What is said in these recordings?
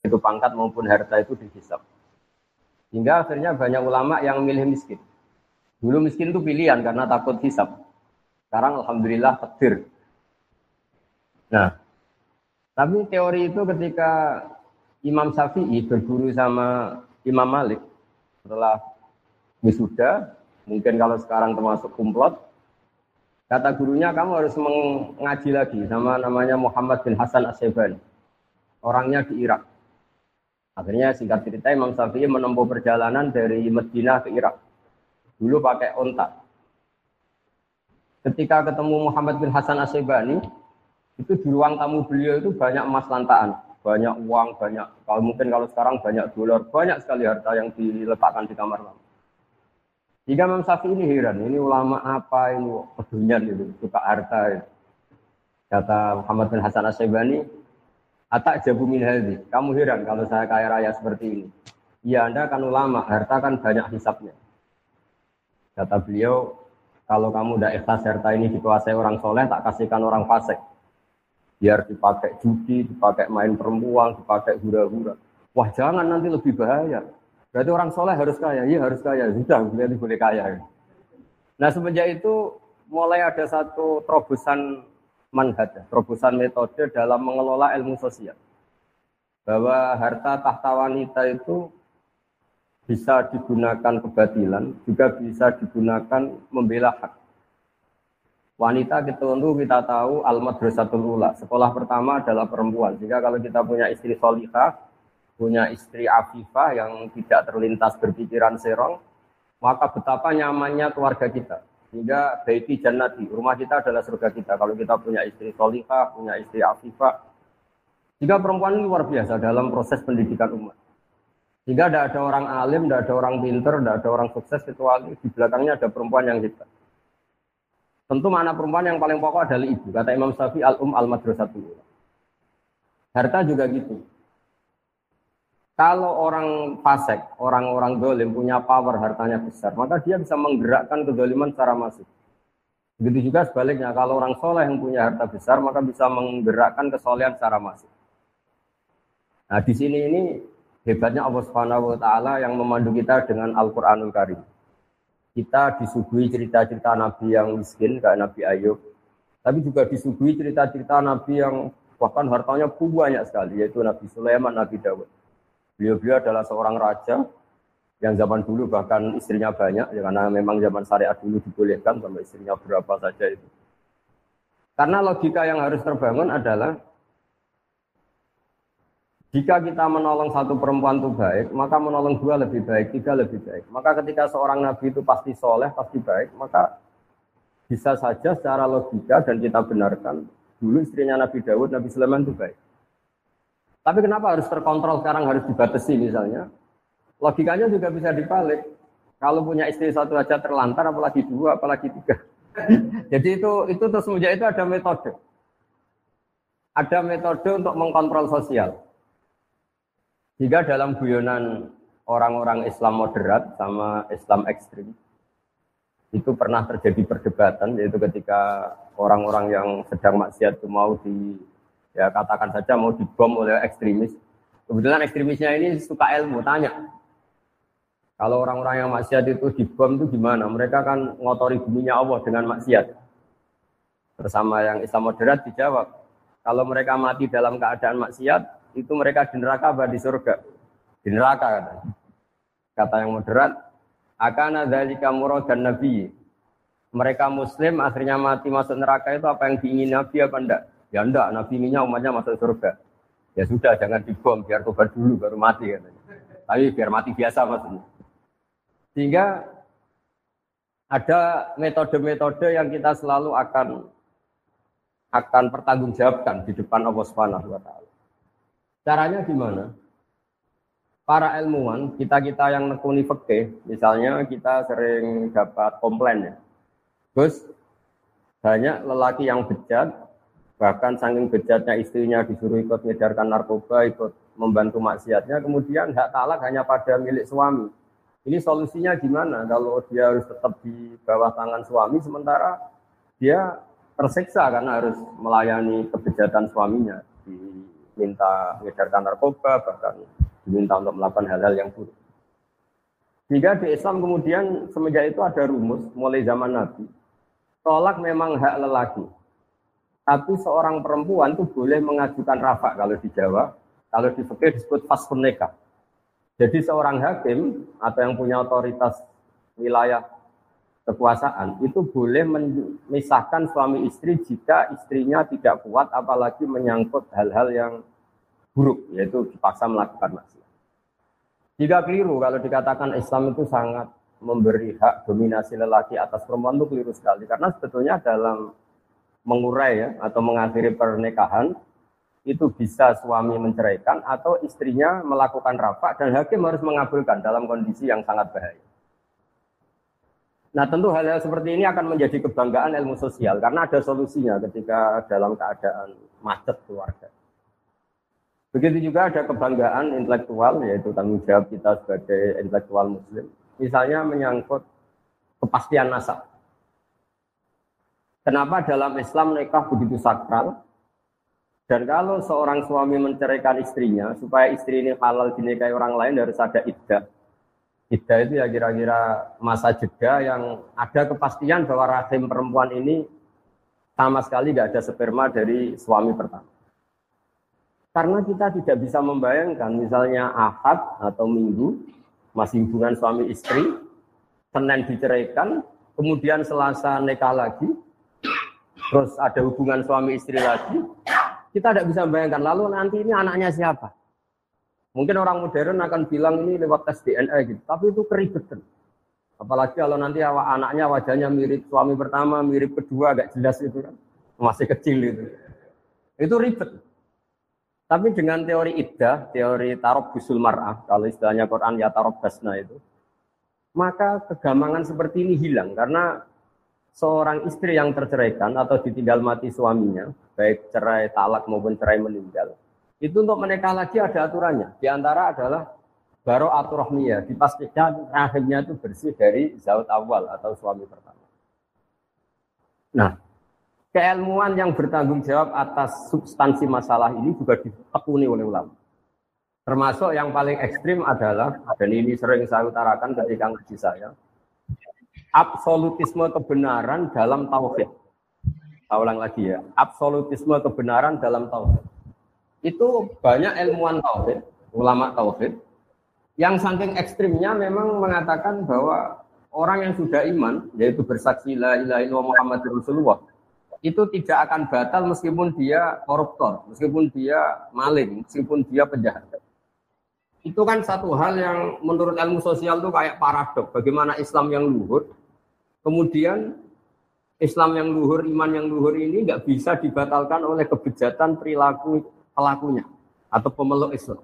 itu pangkat maupun harta itu dihisap. Hingga akhirnya banyak ulama yang memilih miskin. Dulu miskin itu pilihan karena takut hisap. Sekarang alhamdulillah petir. Nah, tapi teori itu ketika Imam Syafi'i berguru sama Imam Malik setelah wisuda, mungkin kalau sekarang termasuk kumplot, kata gurunya kamu harus mengaji lagi sama namanya Muhammad bin Hasan Asyibani. Orangnya di Irak. Akhirnya singkat cerita Imam Syafi'i menempuh perjalanan dari Madinah ke Irak. Dulu pakai onta. Ketika ketemu Muhammad bin Hasan Asyibani, itu di ruang tamu beliau itu banyak emas lantaan, banyak uang, banyak kalau mungkin kalau sekarang banyak dolar, banyak sekali harta yang diletakkan di kamar tamu. Jika Imam Syafi'i ini heran, ini ulama apa ini pedunyan itu, suka harta. Itu. Kata Muhammad bin Hasan Asyibani, Atak jabu min. Kamu heran kalau saya kaya raya seperti ini. Ya Anda kan ulama, harta kan banyak hisapnya. Kata beliau, kalau kamu udah ikhlas harta ini dikuasai orang soleh, tak kasihkan orang fasik. Biar dipakai judi, dipakai main perempuan, dipakai hura-hura. Wah jangan nanti lebih bahaya. Berarti orang soleh harus kaya, iya harus kaya. Sudah, berarti boleh kaya. Nah semenjak itu mulai ada satu terobosan manhaj, terobosan metode dalam mengelola ilmu sosial. Bahwa harta tahta wanita itu bisa digunakan kebatilan, juga bisa digunakan membela hak. Wanita kita untuk kita tahu al madrasatul ula. Sekolah pertama adalah perempuan. Jika kalau kita punya istri solihah, punya istri afifah yang tidak terlintas berpikiran serong, maka betapa nyamannya keluarga kita. Sehingga baiti jannati, rumah kita adalah surga kita. Kalau kita punya istri solihah, punya istri afifah. Jika perempuan ini luar biasa dalam proses pendidikan umat. Jika tidak ada orang alim, tidak ada orang pinter, tidak ada orang sukses, kecuali di belakangnya ada perempuan yang hebat. Tentu mana perempuan yang paling pokok adalah ibu. Kata Imam Syafi'i al-um al-madrasatul Harta juga gitu. Kalau orang fasik, orang-orang dolim punya power hartanya besar, maka dia bisa menggerakkan kedoliman secara masif. Begitu juga sebaliknya, kalau orang soleh yang punya harta besar, maka bisa menggerakkan kesolehan secara masif. Nah di sini ini hebatnya Allah Subhanahu Wa Taala yang memandu kita dengan Al Quranul Karim. Kita disuguhi cerita-cerita Nabi yang miskin kayak Nabi Ayub, tapi juga disuguhi cerita-cerita Nabi yang bahkan hartanya banyak sekali, yaitu Nabi Sulaiman, Nabi Dawud. Beliau-beliau adalah seorang raja yang zaman dulu bahkan istrinya banyak, ya karena memang zaman syariat dulu dibolehkan sama istrinya berapa saja itu. Karena logika yang harus terbangun adalah jika kita menolong satu perempuan itu baik, maka menolong dua lebih baik, tiga lebih baik. Maka ketika seorang nabi itu pasti soleh, pasti baik, maka bisa saja secara logika dan kita benarkan dulu istrinya Nabi Dawud, Nabi Sulaiman itu baik. Tapi kenapa harus terkontrol sekarang harus dibatasi misalnya? Logikanya juga bisa dibalik. Kalau punya istri satu aja terlantar, apalagi dua, apalagi tiga. Jadi itu itu terus semenjak itu ada metode. Ada metode untuk mengkontrol sosial. Jika dalam guyonan orang-orang Islam moderat sama Islam ekstrim, itu pernah terjadi perdebatan, yaitu ketika orang-orang yang sedang maksiat itu mau di ya katakan saja mau dibom oleh ekstremis. Kebetulan ekstremisnya ini suka ilmu, tanya. Kalau orang-orang yang maksiat itu dibom itu gimana? Mereka kan ngotori buminya Allah dengan maksiat. Bersama yang Islam moderat dijawab, kalau mereka mati dalam keadaan maksiat, itu mereka di neraka apa di surga? Di neraka kata. Kata yang moderat, akan ada murad dan nabi. Mereka muslim akhirnya mati masuk neraka itu apa yang diingin nabi apa enggak? Ya enggak, Nabi inginnya umatnya masuk surga. Ya sudah, jangan dibom, biar tobat dulu baru mati katanya. Tapi biar mati biasa maksudnya. Sehingga ada metode-metode yang kita selalu akan akan pertanggungjawabkan di depan Allah Subhanahu wa taala. Caranya gimana? para ilmuwan, kita-kita yang nekuni fikih, misalnya kita sering dapat komplain ya. Gus, banyak lelaki yang bejat, bahkan saking bejatnya istrinya disuruh ikut mengedarkan narkoba, ikut membantu maksiatnya, kemudian hak talak hanya pada milik suami. Ini solusinya gimana kalau dia harus tetap di bawah tangan suami, sementara dia tersiksa karena harus melayani kebejatan suaminya, diminta mengedarkan narkoba, bahkan diminta untuk melakukan hal-hal yang buruk. Jika di Islam kemudian semenjak itu ada rumus mulai zaman Nabi. Tolak memang hak lelaki. Tapi seorang perempuan itu boleh mengajukan rafa kalau di Jawa. Kalau di fikih disebut fasun nikah. Jadi seorang hakim atau yang punya otoritas wilayah kekuasaan itu boleh memisahkan suami istri jika istrinya tidak kuat apalagi menyangkut hal-hal yang buruk yaitu dipaksa melakukan maksiat. Jika keliru kalau dikatakan Islam itu sangat memberi hak dominasi lelaki atas perempuan itu keliru sekali karena sebetulnya dalam mengurai ya atau mengakhiri pernikahan itu bisa suami menceraikan atau istrinya melakukan rafa dan hakim harus mengabulkan dalam kondisi yang sangat bahaya. Nah tentu hal-hal seperti ini akan menjadi kebanggaan ilmu sosial karena ada solusinya ketika dalam keadaan macet keluarga. Begitu juga ada kebanggaan intelektual, yaitu tanggung jawab kita sebagai intelektual muslim. Misalnya menyangkut kepastian nasab. Kenapa dalam Islam nikah begitu sakral? Dan kalau seorang suami menceraikan istrinya, supaya istri ini halal dinikahi orang lain harus ada iddah. Iddah itu ya kira-kira masa jeda yang ada kepastian bahwa rahim perempuan ini sama sekali nggak ada sperma dari suami pertama. Karena kita tidak bisa membayangkan misalnya ahad atau minggu masih hubungan suami istri, Senin diceraikan, kemudian Selasa nikah lagi, terus ada hubungan suami istri lagi, kita tidak bisa membayangkan. Lalu nanti ini anaknya siapa? Mungkin orang modern akan bilang ini lewat tes DNA gitu, tapi itu keribetan. Apalagi kalau nanti anaknya wajahnya mirip suami pertama, mirip kedua, agak jelas itu kan. Masih kecil itu. Itu ribet. Tapi dengan teori iddah, teori tarob busul mar'ah, kalau istilahnya Quran ya tarob basna itu, maka kegamangan seperti ini hilang karena seorang istri yang terceraikan atau ditinggal mati suaminya, baik cerai talak maupun cerai meninggal, itu untuk menikah lagi ada aturannya. Di antara adalah baro aturahmiyah, dipastikan rahimnya itu bersih dari zaut awal atau suami pertama. Nah, keilmuan yang bertanggung jawab atas substansi masalah ini juga ditekuni oleh ulama. Termasuk yang paling ekstrim adalah, dan ini sering saya utarakan ketika ngaji saya, absolutisme kebenaran dalam tauhid. Saya lagi ya, absolutisme kebenaran dalam tauhid. Itu banyak ilmuwan tauhid, ulama tauhid, yang saking ekstrimnya memang mengatakan bahwa orang yang sudah iman, yaitu bersaksi la ilaha illallah Muhammad Rasulullah, itu tidak akan batal meskipun dia koruptor, meskipun dia maling, meskipun dia penjahat. Itu kan satu hal yang menurut ilmu sosial itu kayak paradok. Bagaimana Islam yang luhur, kemudian Islam yang luhur, iman yang luhur ini nggak bisa dibatalkan oleh kebejatan perilaku pelakunya atau pemeluk Islam.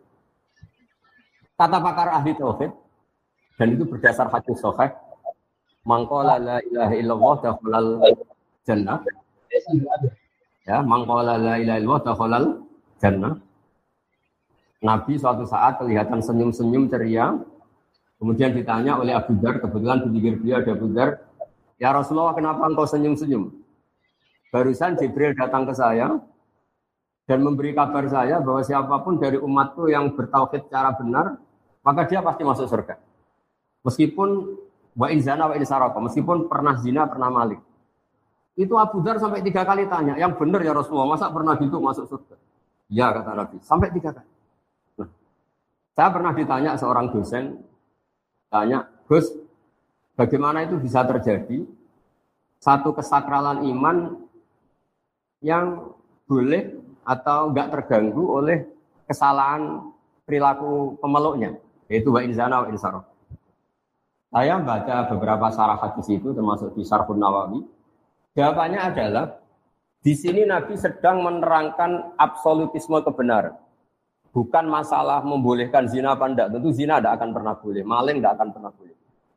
Kata pakar ahli tauhid, dan itu berdasar hadis sahih, mangkola la ilaha illallah dakhalal jannah Ya, mangkola la ilaha illallah dakhalal jannah. Nabi suatu saat kelihatan senyum-senyum ceria. Kemudian ditanya oleh Abu Dar, kebetulan di pinggir beliau ada Abu Dar, Ya Rasulullah, kenapa engkau senyum-senyum? Barusan Jibril datang ke saya dan memberi kabar saya bahwa siapa pun dari umatku yang bertauhid secara benar, maka dia pasti masuk surga. Meskipun wa inzana wa insaraka, meskipun pernah zina, pernah malik. Itu Abu Dar sampai tiga kali tanya, yang benar ya Rasulullah, masa pernah gitu masuk surga? Ya kata Nabi, sampai tiga kali. Nah, saya pernah ditanya seorang dosen, tanya, Gus, bagaimana itu bisa terjadi? Satu kesakralan iman yang boleh atau enggak terganggu oleh kesalahan perilaku pemeluknya, yaitu wa inzana wa insarah. Saya baca beberapa sarah hadis itu termasuk di Sarhun Nawawi Jawabannya adalah di sini Nabi sedang menerangkan absolutisme kebenaran. Bukan masalah membolehkan zina apa enggak. Tentu zina tidak akan pernah boleh. Maling tidak akan pernah boleh.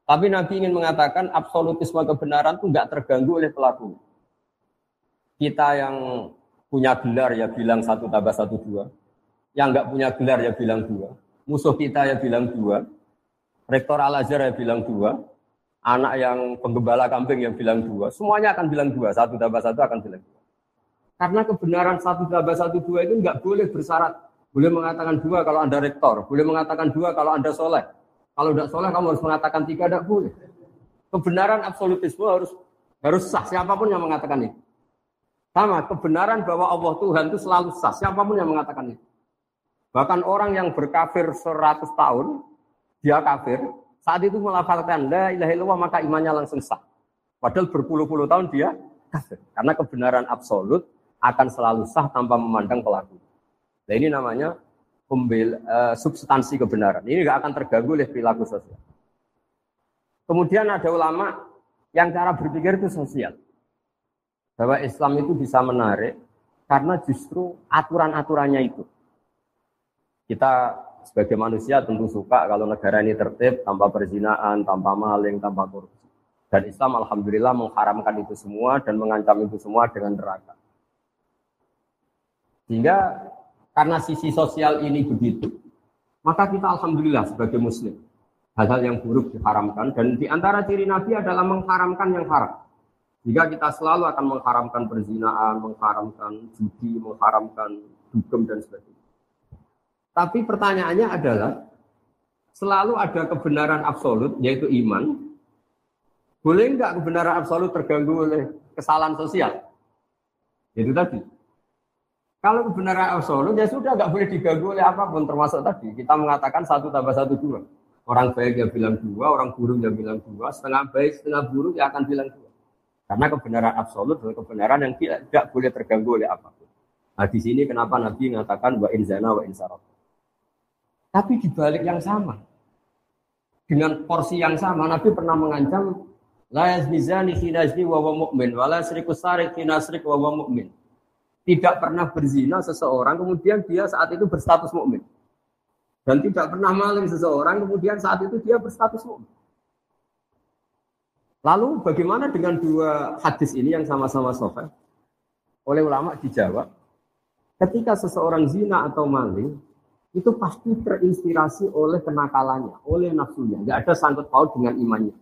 Tapi Nabi ingin mengatakan absolutisme kebenaran itu enggak terganggu oleh pelaku. Kita yang punya gelar ya bilang satu tambah satu dua. Yang enggak punya gelar ya bilang dua. Musuh kita ya bilang dua. Rektor Al-Azhar ya bilang dua. Anak yang penggembala kambing yang bilang dua. Semuanya akan bilang dua. Satu tambah satu akan bilang dua. Karena kebenaran satu tambah satu dua itu enggak boleh bersyarat boleh mengatakan dua kalau Anda rektor. Boleh mengatakan dua kalau Anda soleh. Kalau tidak soleh kamu harus mengatakan tiga, tidak boleh. Kebenaran absolutisme harus harus sah. Siapa pun yang mengatakan itu. Sama, kebenaran bahwa Allah Tuhan itu selalu sah. Siapa pun yang mengatakan itu. Bahkan orang yang berkafir 100 tahun, dia kafir, saat itu melafalkan la ilaha illallah maka imannya langsung sah. Padahal berpuluh-puluh tahun dia kafir. Karena kebenaran absolut akan selalu sah tanpa memandang pelaku. Nah ini namanya pembel, uh, substansi kebenaran. Ini nggak akan terganggu oleh perilaku sosial. Kemudian ada ulama yang cara berpikir itu sosial. Bahwa Islam itu bisa menarik karena justru aturan-aturannya itu. Kita sebagai manusia tentu suka kalau negara ini tertib tanpa perzinaan, tanpa maling, tanpa korupsi. Dan Islam alhamdulillah mengharamkan itu semua dan mengancam itu semua dengan neraka. Sehingga karena sisi sosial ini begitu, maka kita alhamdulillah sebagai muslim. Hal-hal yang buruk diharamkan dan di antara ciri Nabi adalah mengharamkan yang haram. Jika kita selalu akan mengharamkan perzinaan, mengharamkan judi, mengharamkan dugem dan sebagainya. Tapi pertanyaannya adalah selalu ada kebenaran absolut yaitu iman. Boleh enggak kebenaran absolut terganggu oleh kesalahan sosial? Itu tadi. Kalau kebenaran absolut ya sudah nggak boleh diganggu oleh apa pun termasuk tadi kita mengatakan satu tambah satu dua. Orang baik yang bilang dua, orang buruk yang bilang dua, setengah baik, setengah buruk yang akan bilang dua. Karena kebenaran absolut adalah kebenaran yang tidak, boleh terganggu oleh apa pun. Nah di sini kenapa Nabi mengatakan wa inzana wa insarab. Tapi di balik yang sama, dengan porsi yang sama, Nabi pernah mengancam la yazni hina yazni wa mu'min, wa la sarik hina wa mu'min tidak pernah berzina seseorang kemudian dia saat itu berstatus mukmin dan tidak pernah maling seseorang kemudian saat itu dia berstatus mukmin. Lalu bagaimana dengan dua hadis ini yang sama-sama sofa? Oleh ulama dijawab, ketika seseorang zina atau maling itu pasti terinspirasi oleh kenakalannya, oleh nafsunya. Tidak ada sangkut paut dengan imannya.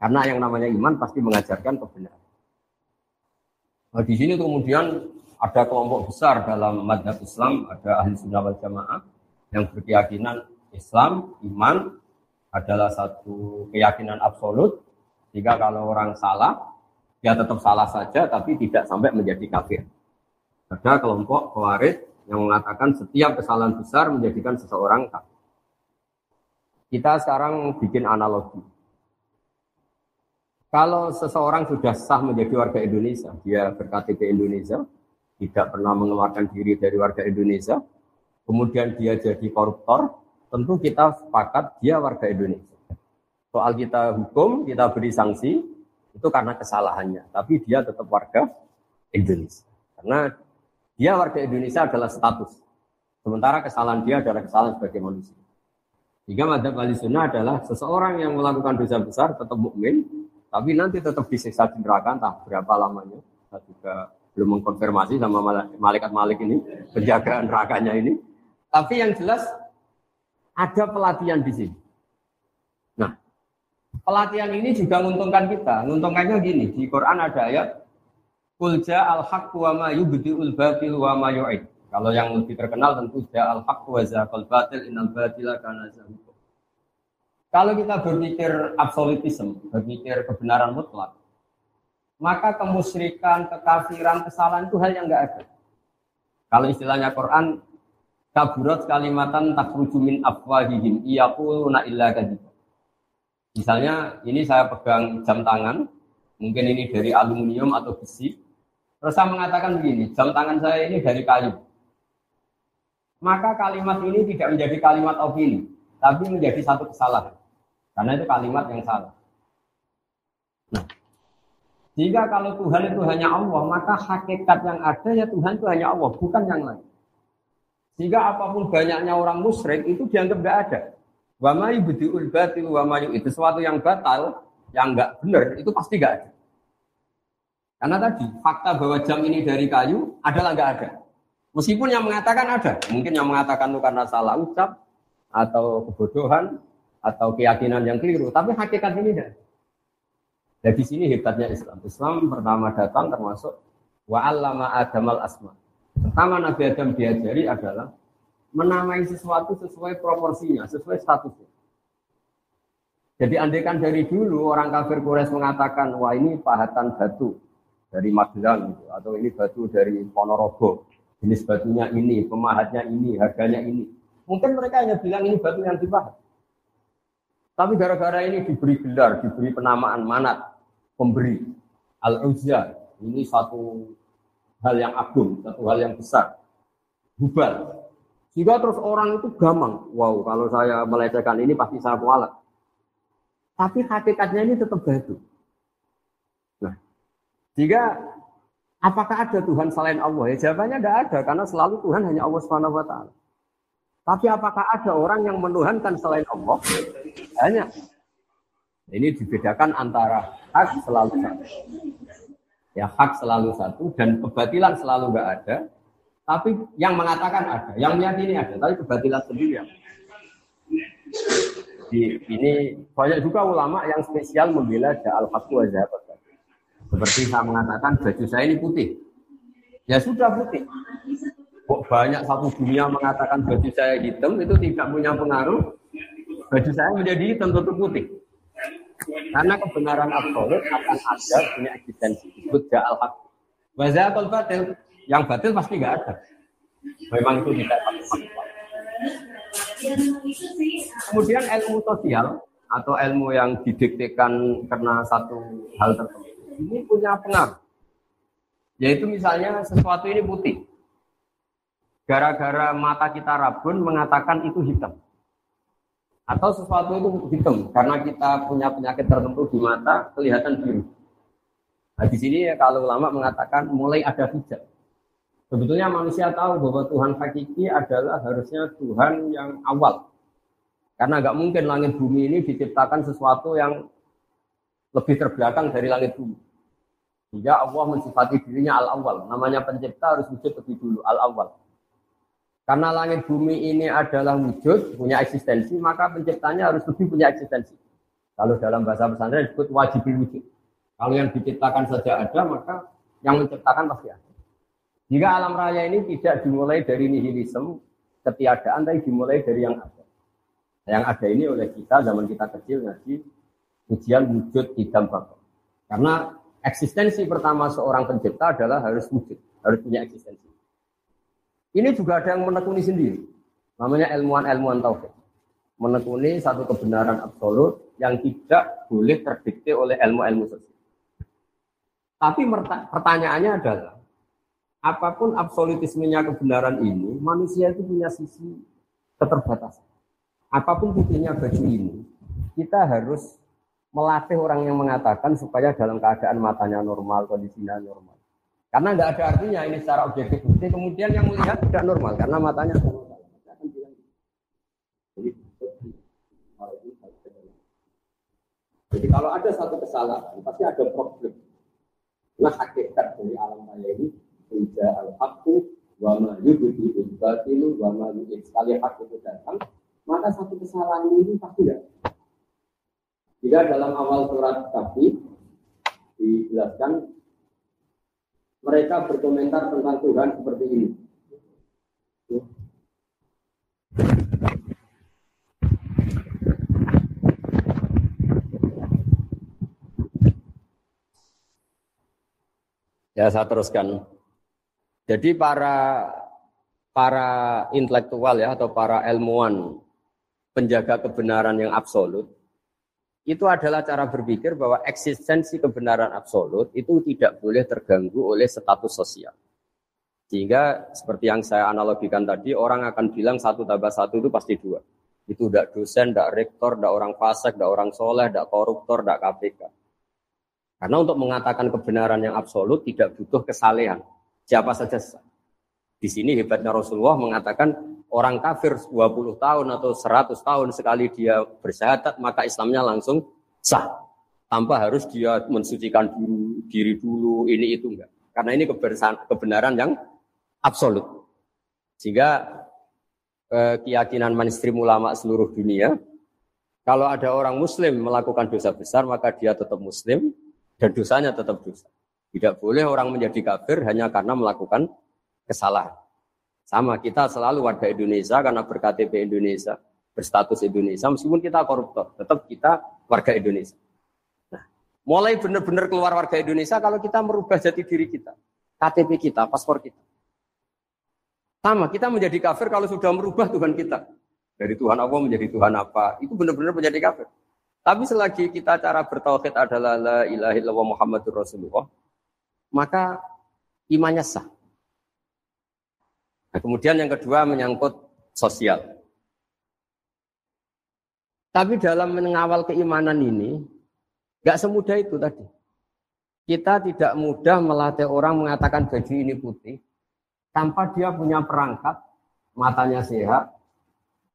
Karena yang namanya iman pasti mengajarkan kebenaran. Nah, di sini kemudian ada kelompok besar dalam madhab Islam, ada ahli sunnah wal jamaah yang berkeyakinan Islam, iman adalah satu keyakinan absolut. Jika kalau orang salah, dia tetap salah saja, tapi tidak sampai menjadi kafir. Ada kelompok khawarij yang mengatakan setiap kesalahan besar menjadikan seseorang kafir. Kita sekarang bikin analogi. Kalau seseorang sudah sah menjadi warga Indonesia, dia berKTP Indonesia, tidak pernah mengeluarkan diri dari warga Indonesia, kemudian dia jadi koruptor, tentu kita sepakat dia warga Indonesia. Soal kita hukum, kita beri sanksi, itu karena kesalahannya. Tapi dia tetap warga Indonesia. Karena dia warga Indonesia adalah status. Sementara kesalahan dia adalah kesalahan sebagai manusia. Jika madhab wali sunnah adalah seseorang yang melakukan dosa besar tetap mukmin, tapi nanti tetap disiksa di neraka entah berapa lamanya. Kita juga belum mengkonfirmasi sama malaikat Malik ini, penjagaan nerakanya ini. Tapi yang jelas ada pelatihan di sini. Nah, pelatihan ini juga menguntungkan kita. Menguntungkannya gini, di Quran ada ayat Kulja al-haq wa ma yubdi'ul wa ma. Kalau yang lebih terkenal tentu ja al-haq wa zaqal batil innal batila kana Kalau kita berpikir absolutisme, berpikir kebenaran mutlak, maka kemusyrikan, kekafiran, kesalahan itu hal yang enggak ada. Kalau istilahnya Quran, kaburat kalimatan takruju min afwahihim iyaquluna illa kadhib. Misalnya ini saya pegang jam tangan, mungkin ini dari aluminium atau besi. Terus saya mengatakan begini, jam tangan saya ini dari kayu. Maka kalimat ini tidak menjadi kalimat opini, tapi menjadi satu kesalahan. Karena itu kalimat yang salah. Jika kalau Tuhan itu hanya Allah, maka hakikat yang ada ya Tuhan itu hanya Allah, bukan yang lain. Sehingga apa pun banyaknya orang musyrik itu dianggap tidak ada. Wa ma yubdiul batil wa ma itu sesuatu yang batal, yang enggak benar itu pasti enggak ada. Karena tadi fakta bahwa jam ini dari kayu adalah enggak ada. Meskipun yang mengatakan ada, mungkin yang mengatakan itu karena salah ucap atau kebodohan atau keyakinan yang keliru, tapi hakikat ini tidak. Dan di sini hebatnya Islam. Islam pertama datang termasuk wa allama adamal asma. Pertama Nabi Adam diajari adalah menamai sesuatu sesuai proporsinya, sesuai statusnya. Jadi andaikan dari dulu orang kafir Quraisy mengatakan, wah ini pahatan batu dari Magelang gitu, atau ini batu dari Ponorogo, jenis batunya ini, pemahatnya ini, harganya ini. Mungkin mereka hanya bilang ini batu yang dipahat. Tapi gara-gara ini diberi gelar, diberi penamaan manat, pemberi. Al-Uzza, ini satu hal yang agung, satu hal yang besar. Hubal. Sehingga terus orang itu gampang. Wow, kalau saya melecehkan ini pasti saya kualat. Tapi hakikatnya ini tetap batu. Nah, jika apakah ada Tuhan selain Allah? Ya jawabannya tidak ada, karena selalu Tuhan hanya Allah Subhanahu wa taala. Tapi apakah ada orang yang menuhankan selain Allah? Hanya ini dibedakan antara hak selalu satu. Ya hak selalu satu dan kebatilan selalu nggak ada. Tapi yang mengatakan ada, yang meyakini ada, tapi kebatilan sendiri ya. Di, ini banyak juga ulama yang spesial membela al haqu wa Seperti saya mengatakan baju saya ini putih. Ya sudah putih. Kok banyak satu dunia mengatakan baju saya hitam itu tidak punya pengaruh. Baju saya menjadi hitam tentu putih. Karena kebenaran absolut akan ada punya eksistensi. Disebut ja'al haq. Wazakul batil. Yang batil pasti nggak ada. Memang itu tidak Kemudian ilmu sosial atau ilmu yang didiktekan karena satu hal tertentu ini punya pengaruh. Yaitu misalnya sesuatu ini putih. Gara-gara mata kita rabun mengatakan itu hitam atau sesuatu itu hitam karena kita punya penyakit tertentu di mata kelihatan biru. Nah di sini ya, kalau ulama mengatakan mulai ada hijab. Sebetulnya manusia tahu bahwa Tuhan hakiki adalah harusnya Tuhan yang awal. Karena nggak mungkin langit bumi ini diciptakan sesuatu yang lebih terbelakang dari langit bumi. Sehingga Allah mensifati dirinya al-awwal. Namanya pencipta harus wujud lebih dulu, al-awwal. Karena langit bumi ini adalah wujud, punya eksistensi, maka penciptanya harus lebih punya eksistensi. Kalau dalam bahasa pesantren disebut wajib wujud. Kalau yang diciptakan saja ada, maka yang menciptakan pasti ada. Jika alam raya ini tidak dimulai dari nihilisme, ketiadaan, tapi dimulai dari yang ada. Yang ada ini oleh kita, zaman kita kecil ngaji, ujian wujud idam bapak. Karena eksistensi pertama seorang pencipta adalah harus wujud, harus punya eksistensi. Ini juga ada yang menekuni sendiri. Namanya ilmuwan-ilmuwan tauhid. Menekuni satu kebenaran absolut yang tidak boleh terdikte oleh ilmu-ilmu sosial. Tapi pertanyaannya adalah, apa pun absolutismenya kebenaran ini, manusia itu punya sisi keterbatasan. Apa pun putihnya baju ini, kita harus melatih orang yang mengatakan supaya dalam keadaan matanya normal, kondisinya normal. Karena nggak ada artinya ini secara objektif bukti. Kemudian yang melihat tidak normal karena matanya Jadi kalau ada satu kesalahan, pasti ada problem. Nah hakikat dari alam raya ini, Ija al-haqqu wa ma yubdi batilu Sekali hak itu datang, maka satu kesalahan ini pasti ada. Jika dalam awal surat kafir dijelaskan mereka berkomentar tentang Tuhan seperti ini. Ya saya teruskan. Jadi para para intelektual ya atau para ilmuwan penjaga kebenaran yang absolut itu adalah cara berpikir bahwa eksistensi kebenaran absolut itu tidak boleh terganggu oleh status sosial. Sehingga seperti yang saya analogikan tadi, orang akan bilang satu tambah satu itu pasti dua. Itu tidak dosen, tidak rektor, tidak orang fasik, tidak orang soleh, tidak koruptor, tidak KPK. Karena untuk mengatakan kebenaran yang absolut tidak butuh kesalehan. Siapa saja Di sini hebatnya Rasulullah mengatakan orang kafir 20 tahun atau 100 tahun sekali dia bersyahadat maka Islamnya langsung sah. Tanpa harus dia mensucikan diri, diri dulu, ini itu enggak. Karena ini kebenaran yang absolut. Sehingga eh, keyakinan mainstream ulama seluruh dunia, kalau ada orang muslim melakukan dosa besar, maka dia tetap muslim dan dosanya tetap dosa. Tidak boleh orang menjadi kafir hanya karena melakukan kesalahan. Sama kita selalu warga Indonesia karena berKTP Indonesia, berstatus Indonesia, meskipun kita koruptor, tetap kita warga Indonesia. Nah, mulai benar-benar keluar warga Indonesia kalau kita merubah jati diri kita, KTP kita, paspor kita. Sama, kita menjadi kafir kalau sudah merubah Tuhan kita. Dari Tuhan Allah menjadi Tuhan apa, itu benar-benar menjadi kafir. Tapi selagi kita cara bertauhid adalah la ilaha Muhammadur Rasulullah, maka imannya sah. Kemudian yang kedua menyangkut sosial. Tapi dalam mengawal keimanan ini, nggak semudah itu tadi. Kita tidak mudah melatih orang mengatakan baju ini putih, tanpa dia punya perangkat, matanya sehat,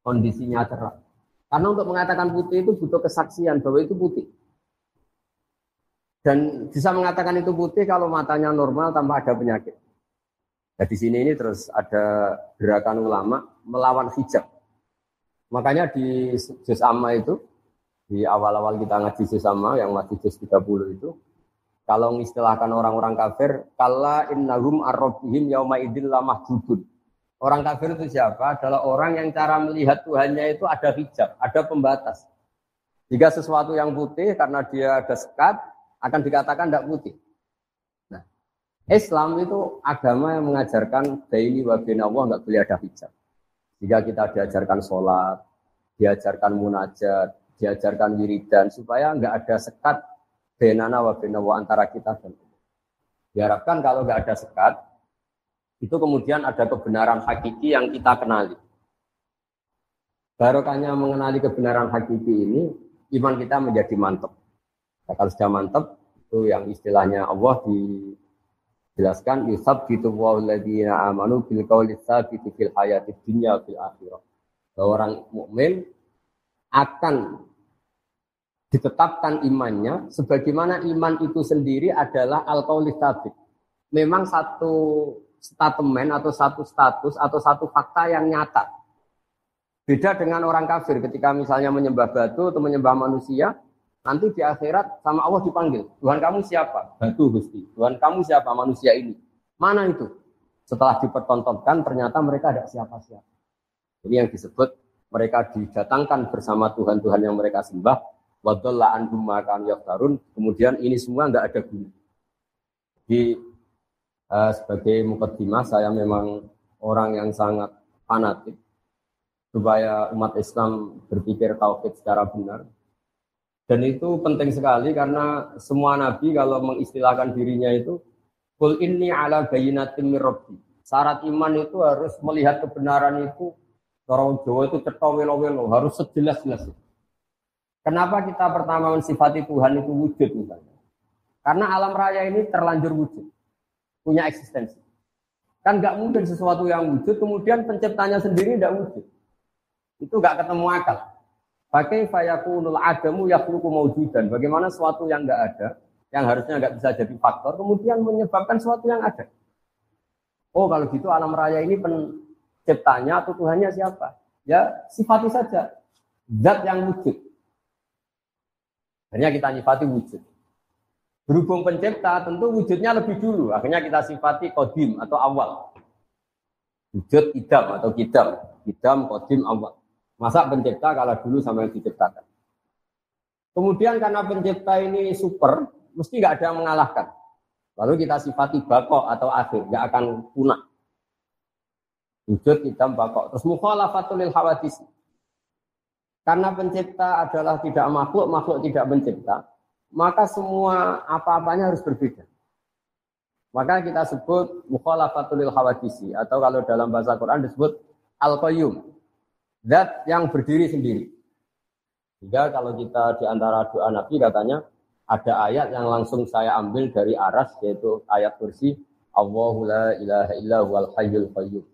kondisinya cerah. Karena untuk mengatakan putih itu butuh kesaksian bahwa itu putih. Dan bisa mengatakan itu putih kalau matanya normal tanpa ada penyakit. Nah, di sini ini terus ada gerakan ulama melawan hijab. Makanya di juz amma itu, di awal-awal kita ngaji juz amma yang masih juz 30 itu, kalau mengistilahkan orang-orang kafir, kala innahum arrobihim yauma idil lamah jubun. Orang kafir itu siapa? Adalah orang yang cara melihat Tuhannya itu ada hijab, ada pembatas. Jika sesuatu yang putih karena dia ada sekat, akan dikatakan tidak putih. Islam itu agama yang mengajarkan daily wa Allah nggak boleh ada hijab. Jika kita diajarkan sholat, diajarkan munajat, diajarkan wiridan, supaya nggak ada sekat benana wa Allah antara kita dan Allah. Diharapkan kalau nggak ada sekat, itu kemudian ada kebenaran hakiki yang kita kenali. Barokahnya mengenali kebenaran hakiki ini, iman kita menjadi mantap. Nah, kalau sudah mantap, itu yang istilahnya Allah dijelaskan yusab gitu walladzina amanu bil qawli tsabiti fil hayati dunya fil akhirah. Bahwa orang mukmin akan ditetapkan imannya sebagaimana iman itu sendiri adalah al qawli tsabit. Memang satu statement atau satu status atau satu fakta yang nyata. Beda dengan orang kafir ketika misalnya menyembah batu atau menyembah manusia, Nanti di akhirat sama Allah dipanggil. Tuhan kamu siapa? Batu Gusti. Tuhan kamu siapa? Manusia ini. Mana itu? Setelah dipertontonkan ternyata mereka ada siapa-siapa. Ini yang disebut mereka didatangkan bersama Tuhan-Tuhan yang mereka sembah. Kemudian ini semua nggak ada guna. Di uh, sebagai mukadimah saya memang orang yang sangat fanatik supaya umat Islam berpikir tauhid secara benar dan itu penting sekali karena semua nabi kalau mengistilahkan dirinya itu kul inni ala bayinatin mirrabbi. Syarat iman itu harus melihat kebenaran itu orang Jawa itu cetok welo-welo, harus sejelas-jelas. Kenapa kita pertama mensifati Tuhan itu wujud misalnya? Karena alam raya ini terlanjur wujud, punya eksistensi. Kan nggak mungkin sesuatu yang wujud, kemudian penciptanya sendiri tidak wujud. Itu nggak ketemu akal. Pakai fayakunul adamu yakhluqu maujudan. Bagaimana sesuatu yang enggak ada, yang harusnya enggak bisa jadi faktor, kemudian menyebabkan sesuatu yang ada. Oh, kalau gitu alam raya ini penciptanya atau Tuhannya siapa? Ya, sifati saja. Zat yang wujud. Hanya kita sifati wujud. Berhubung pencipta, tentu wujudnya lebih dulu. Akhirnya kita sifati kodim atau awal. Wujud idam atau kidam. Idam, kodim, awal. Masa pencipta kalau dulu sama yang diciptakan. Kemudian karena pencipta ini super, mesti nggak ada yang mengalahkan. Lalu kita sifati bakok atau akhir, nggak akan punah. Wujud hitam bakok. Terus mukhalafatul lil hawadis. Karena pencipta adalah tidak makhluk, makhluk tidak pencipta, maka semua apa-apanya harus berbeda. Maka kita sebut mukhalafatul lil hawadisi atau kalau dalam bahasa Quran disebut al-qayyum. Zat yang berdiri sendiri. Sehingga kalau kita di antara doa Nabi katanya ada ayat yang langsung saya ambil dari aras yaitu ayat kursi Allahu la ilaha illa huwal hayyul qayyum.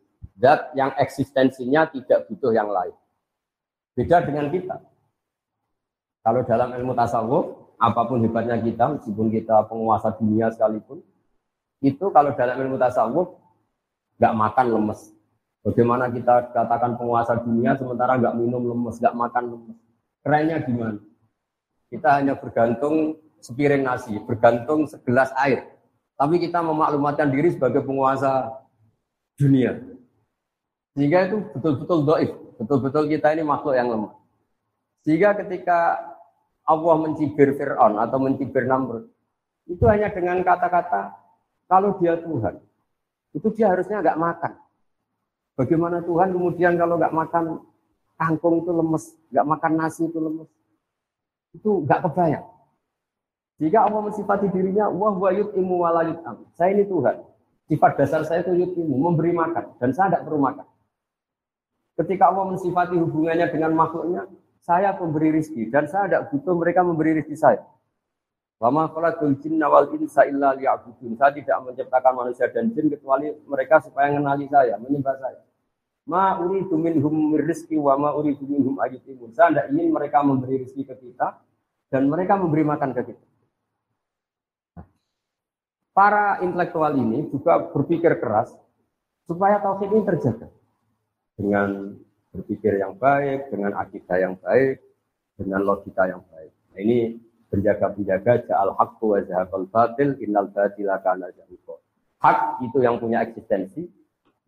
Zat yang eksistensinya tidak butuh yang lain. Beda dengan kita. Kalau dalam ilmu tasawuf, apa pun hebatnya kita, meskipun kita penguasa dunia sekalipun, itu kalau dalam ilmu tasawuf, nggak makan lemes. Bagaimana kita katakan penguasa dunia sementara nggak minum lemes, nggak makan lemes. Kerennya gimana? Kita hanya bergantung sepiring nasi, bergantung segelas air. Tapi kita memaklumatkan diri sebagai penguasa dunia. Sehingga itu betul-betul doif. Betul-betul kita ini makhluk yang lemah. Sehingga ketika Allah mencibir Fir'aun atau mencibir Namrud, itu hanya dengan kata-kata, kalau dia Tuhan, itu dia harusnya nggak makan. Bagaimana Tuhan kemudian kalau nggak makan kangkung itu lemes, nggak makan nasi itu lemes, itu nggak kebayang. Jika Allah mensifati dirinya, wah wa yut'imu wa am. Saya ini Tuhan. Sifat dasar saya itu yut'imu, memberi makan. Dan saya tidak perlu makan. Ketika Allah mensifati hubungannya dengan makhluknya, saya pemberi rizki. Dan saya tidak butuh mereka memberi rizki saya. Lama khalaqul jinna wal insa illa liya'budun. Saya tidak menciptakan manusia dan jin kecuali mereka supaya mengenali saya, menyembah saya. Ma uridu minhum rizki wa ma uridu minhum ayutimun. Saya tidak ingin mereka memberi rizki ke kita dan mereka memberi makan ke kita. Para intelektual ini juga berpikir keras supaya tauhid ini terjaga dengan berpikir yang baik, dengan akidah yang baik, dengan logika yang baik. Nah, ini penjaga-penjaga ja'al haqqu wa zahaqal batil innal batila kana zahuqa. Hak itu yang punya eksistensi,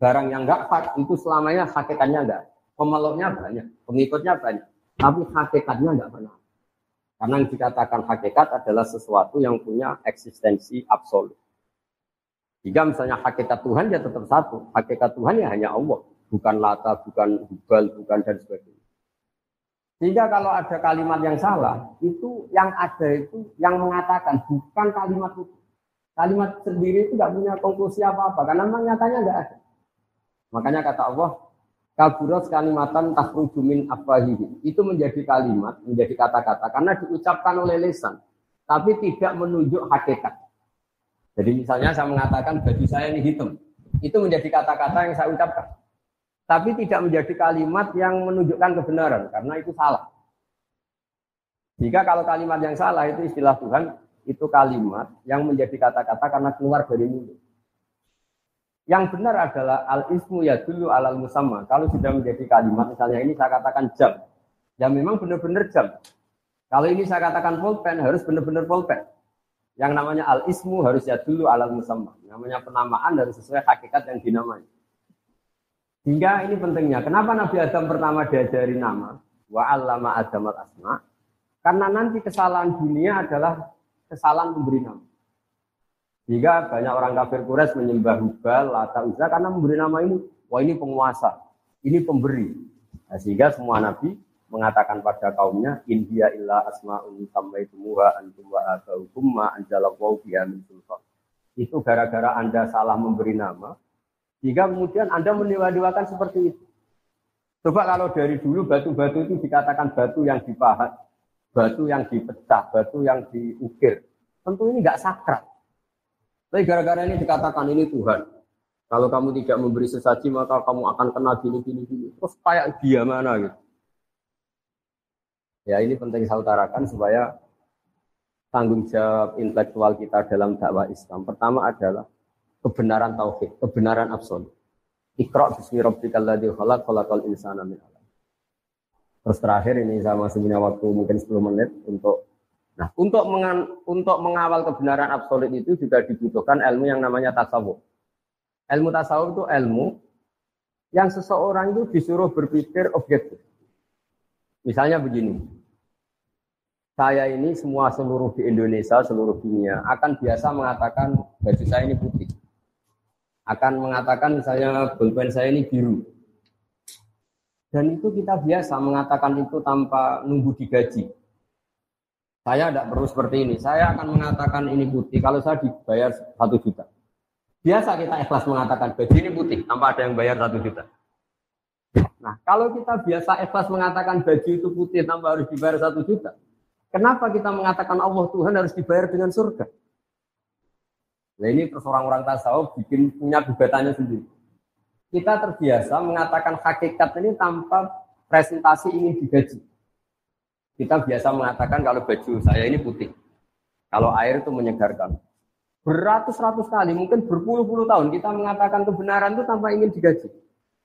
barang yang enggak hak itu selamanya hakikatnya enggak. Pemeluknya banyak, pengikutnya banyak, tapi hakikatnya enggak pernah. Karena yang dikatakan hakikat adalah sesuatu yang punya eksistensi absolut. Jika misalnya hakikat Tuhan ya tetap satu. Hakikat Tuhan ya hanya Allah. Bukan lata, bukan hubal, bukan dan sebagainya. Sehingga kalau ada kalimat yang salah, itu yang ada itu yang mengatakan bukan kalimat itu. Kalimat sendiri itu tidak punya konklusi apa-apa karena memang nyatanya tidak ada. Makanya kata Allah, kaburat kalimatan takhruju min afwahihim. Itu menjadi kalimat, menjadi kata-kata karena diucapkan oleh lisan, tapi tidak menunjuk hakikat. Jadi misalnya saya mengatakan baju saya ini hitam, itu menjadi kata-kata yang saya ucapkan. Tapi tidak menjadi kalimat yang menunjukkan kebenaran, karena itu salah. Jika kalau kalimat yang salah itu istilah Tuhan, itu kalimat yang menjadi kata-kata karena keluar dari mulut. Yang benar adalah al-ismu ya dulu alal musamma. Kalau sudah menjadi kalimat, misalnya ini saya katakan jam. Ya memang benar-benar jam. Kalau ini saya katakan pulpen, harus benar-benar pulpen. Yang namanya al-ismu harus ya dulu alal musamma. Namanya penamaan harus sesuai hakikat yang dinamai. Hingga ini pentingnya. Kenapa Nabi Adam pertama diajari nama? Wa allama Adam asma. Karena nanti kesalahan dunia adalah kesalahan memberi nama. Jika banyak orang kafir Quraisy menyembah Hubal, Lata, Uzza karena memberi nama ini, wah ini penguasa, ini pemberi. Nah, sehingga semua nabi mengatakan pada kaumnya, India illa asma'un sammaitumuha antum wa abaukum ma anjalallahu biha min. Itu gara-gara Anda salah memberi nama, sehingga kemudian Anda meniwa-niwakan seperti itu. Coba kalau dari dulu batu-batu itu dikatakan batu yang dipahat, batu yang dipecah, batu yang diukir. Tentu ini nggak sakral. Tapi gara-gara ini dikatakan ini Tuhan. Kalau kamu tidak memberi sesaji maka kamu akan kena gini gini gini. Terus kayak dia mana gitu. Ya ini penting saya utarakan supaya tanggung jawab intelektual kita dalam dakwah Islam. Pertama adalah kebenaran tauhid, kebenaran absolut. Iqra bismi rabbikal ladzi khalaq khalaqal insana min Terus terakhir ini masih punya waktu mungkin 10 menit untuk Nah, untuk mengan, untuk mengawal kebenaran absolut itu juga dibutuhkan ilmu yang namanya tasawuf. Ilmu tasawuf itu ilmu yang seseorang itu disuruh berpikir objektif. Misalnya begini, saya ini semua seluruh di Indonesia, seluruh dunia akan biasa mengatakan baju saya ini putih. Akan mengatakan misalnya pulpen saya ini biru. Dan itu kita biasa mengatakan itu tanpa nunggu digaji. Saya tidak perlu seperti ini. Saya akan mengatakan ini putih kalau saya dibayar satu juta. Biasa kita ikhlas mengatakan baju ini putih tanpa ada yang bayar satu juta. Nah, kalau kita biasa ikhlas mengatakan baju itu putih tanpa harus dibayar satu juta, kenapa kita mengatakan Allah Tuhan harus dibayar dengan surga? Nah ini terus orang-orang tasawuf bikin punya gugatannya sendiri. Kita terbiasa mengatakan hakikat ini tanpa presentasi ini digaji. Kita biasa mengatakan kalau baju saya ini putih. Kalau air itu menyegarkan. Beratus-ratus kali, mungkin berpuluh-puluh tahun kita mengatakan kebenaran itu tanpa ingin digaji.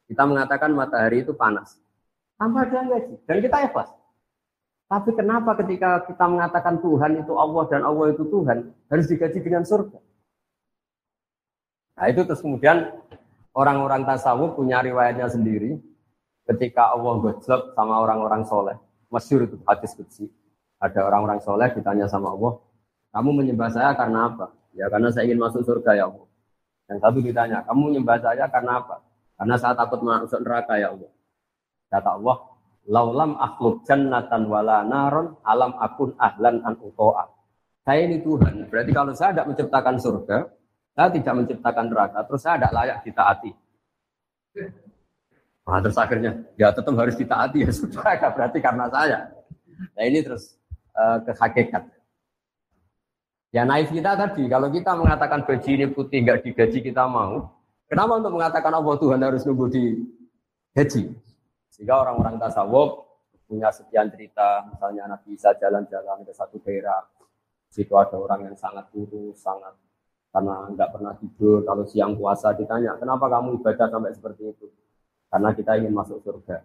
Kita mengatakan matahari itu panas. Tanpa ada gaji. Dan kita ikhlas. Tapi kenapa ketika kita mengatakan Tuhan itu Allah dan Allah itu Tuhan, harus digaji dengan surga? Nah itu terus kemudian orang-orang tasawuf punya riwayatnya sendiri. Ketika Allah gojlok sama orang-orang soleh. Masyur itu hadis kecil. Ada orang-orang soleh ditanya sama Allah, kamu menyembah saya karena apa? Ya karena saya ingin masuk surga ya Allah. Yang satu ditanya, kamu menyembah saya karena apa? Karena saya takut masuk neraka ya Allah. Kata Allah, laulam akhluk jannatan wala naron alam akun ahlan an uto'a. Saya ini Tuhan. Berarti kalau saya tidak menciptakan surga, saya tidak menciptakan neraka, terus saya tidak layak ditaati. Nah, terus akhirnya, ya tetap harus ditaati ya sudah, berarti karena saya. Nah ini terus uh, ke. Ya naif kita tadi, kalau kita mengatakan baju ini putih nggak digaji kita mau, kenapa untuk mengatakan Allah Tuhan harus nunggu di gaji? Sehingga orang-orang tasawuf punya sekian cerita, misalnya Nabi Isa jalan-jalan ke satu daerah, situ ada orang yang sangat kurus, sangat karena nggak pernah tidur. Kalau siang puasa ditanya, kenapa kamu ibadah sampai seperti itu? Karena kita ingin masuk surga.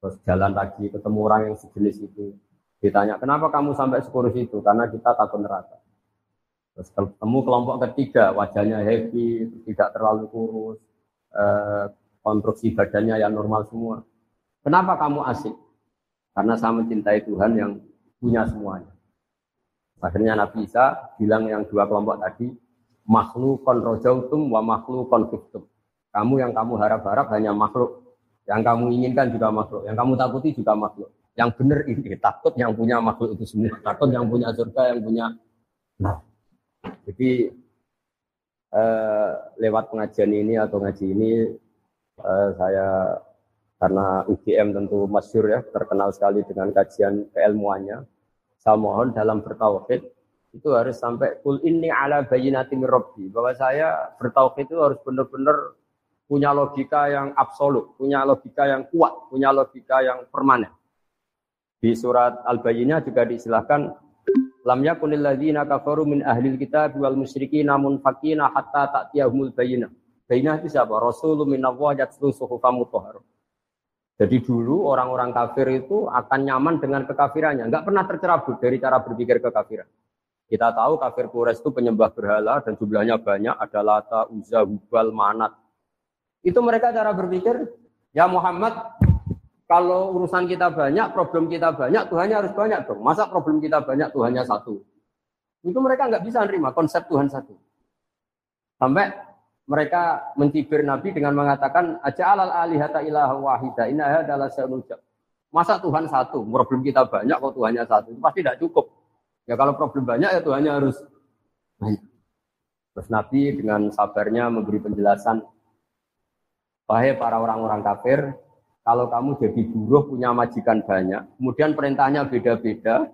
Terus jalan lagi ketemu orang yang sejenis itu. Ditanya, kenapa kamu sampai sekurus itu? Karena kita takut neraka. Terus ketemu kelompok ketiga, wajahnya happy, tidak terlalu kurus, eh, konstruksi badannya yang normal semua. Kenapa kamu asik? Karena saya mencintai Tuhan yang punya semuanya. Akhirnya Nabi Isa bilang yang dua kelompok tadi, makhluk konrojautum wa makhluk konfliktum. Kamu yang kamu harap-harap hanya makhluk. Yang kamu inginkan juga makhluk. Yang kamu takuti juga makhluk. Yang benar ini takut yang punya makhluk itu semua. Takut yang punya surga, yang punya. Nah, jadi eh, lewat pengajian ini atau ngaji ini eh, saya karena UGM tentu masyur ya, terkenal sekali dengan kajian keilmuannya. Saya mohon dalam bertauhid itu harus sampai kul ini ala bayinati robbi bahwa saya bertauhid itu harus benar-benar punya logika yang absolut, punya logika yang kuat, punya logika yang permanen. Di surat Al-Bayyinah juga disilahkan lam yakunil ladzina kafaru min ahlil kitab wal musyrikin namun fakina hatta ta'tiyahumul bayyinah. Bayyinah itu siapa? Rasulun minallah yatlu suhufam mutahhar. Jadi dulu orang-orang kafir itu akan nyaman dengan kekafirannya, nggak pernah tercerabut dari cara berpikir kekafiran. Kita tahu kafir Quraisy itu penyembah berhala dan jumlahnya banyak, ada Lata, Uzza, Hubal, Manat. Itu mereka cara berpikir, ya Muhammad, kalau urusan kita banyak, problem kita banyak, Tuhannya harus banyak dong. Masa problem kita banyak, Tuhannya satu? Itu mereka nggak bisa nerima konsep Tuhan satu. Sampai mereka mencibir Nabi dengan mengatakan, aja alal alihata ilaha wahida, inna adalah Masa Tuhan satu, problem kita banyak, kok Tuhannya satu? Pasti tidak cukup. Ya kalau problem banyak ya Tuhannya harus banyak. Terus Nabi dengan sabarnya memberi penjelasan, Wahai para orang-orang kafir, kalau kamu jadi buruh punya majikan banyak, kemudian perintahnya beda-beda,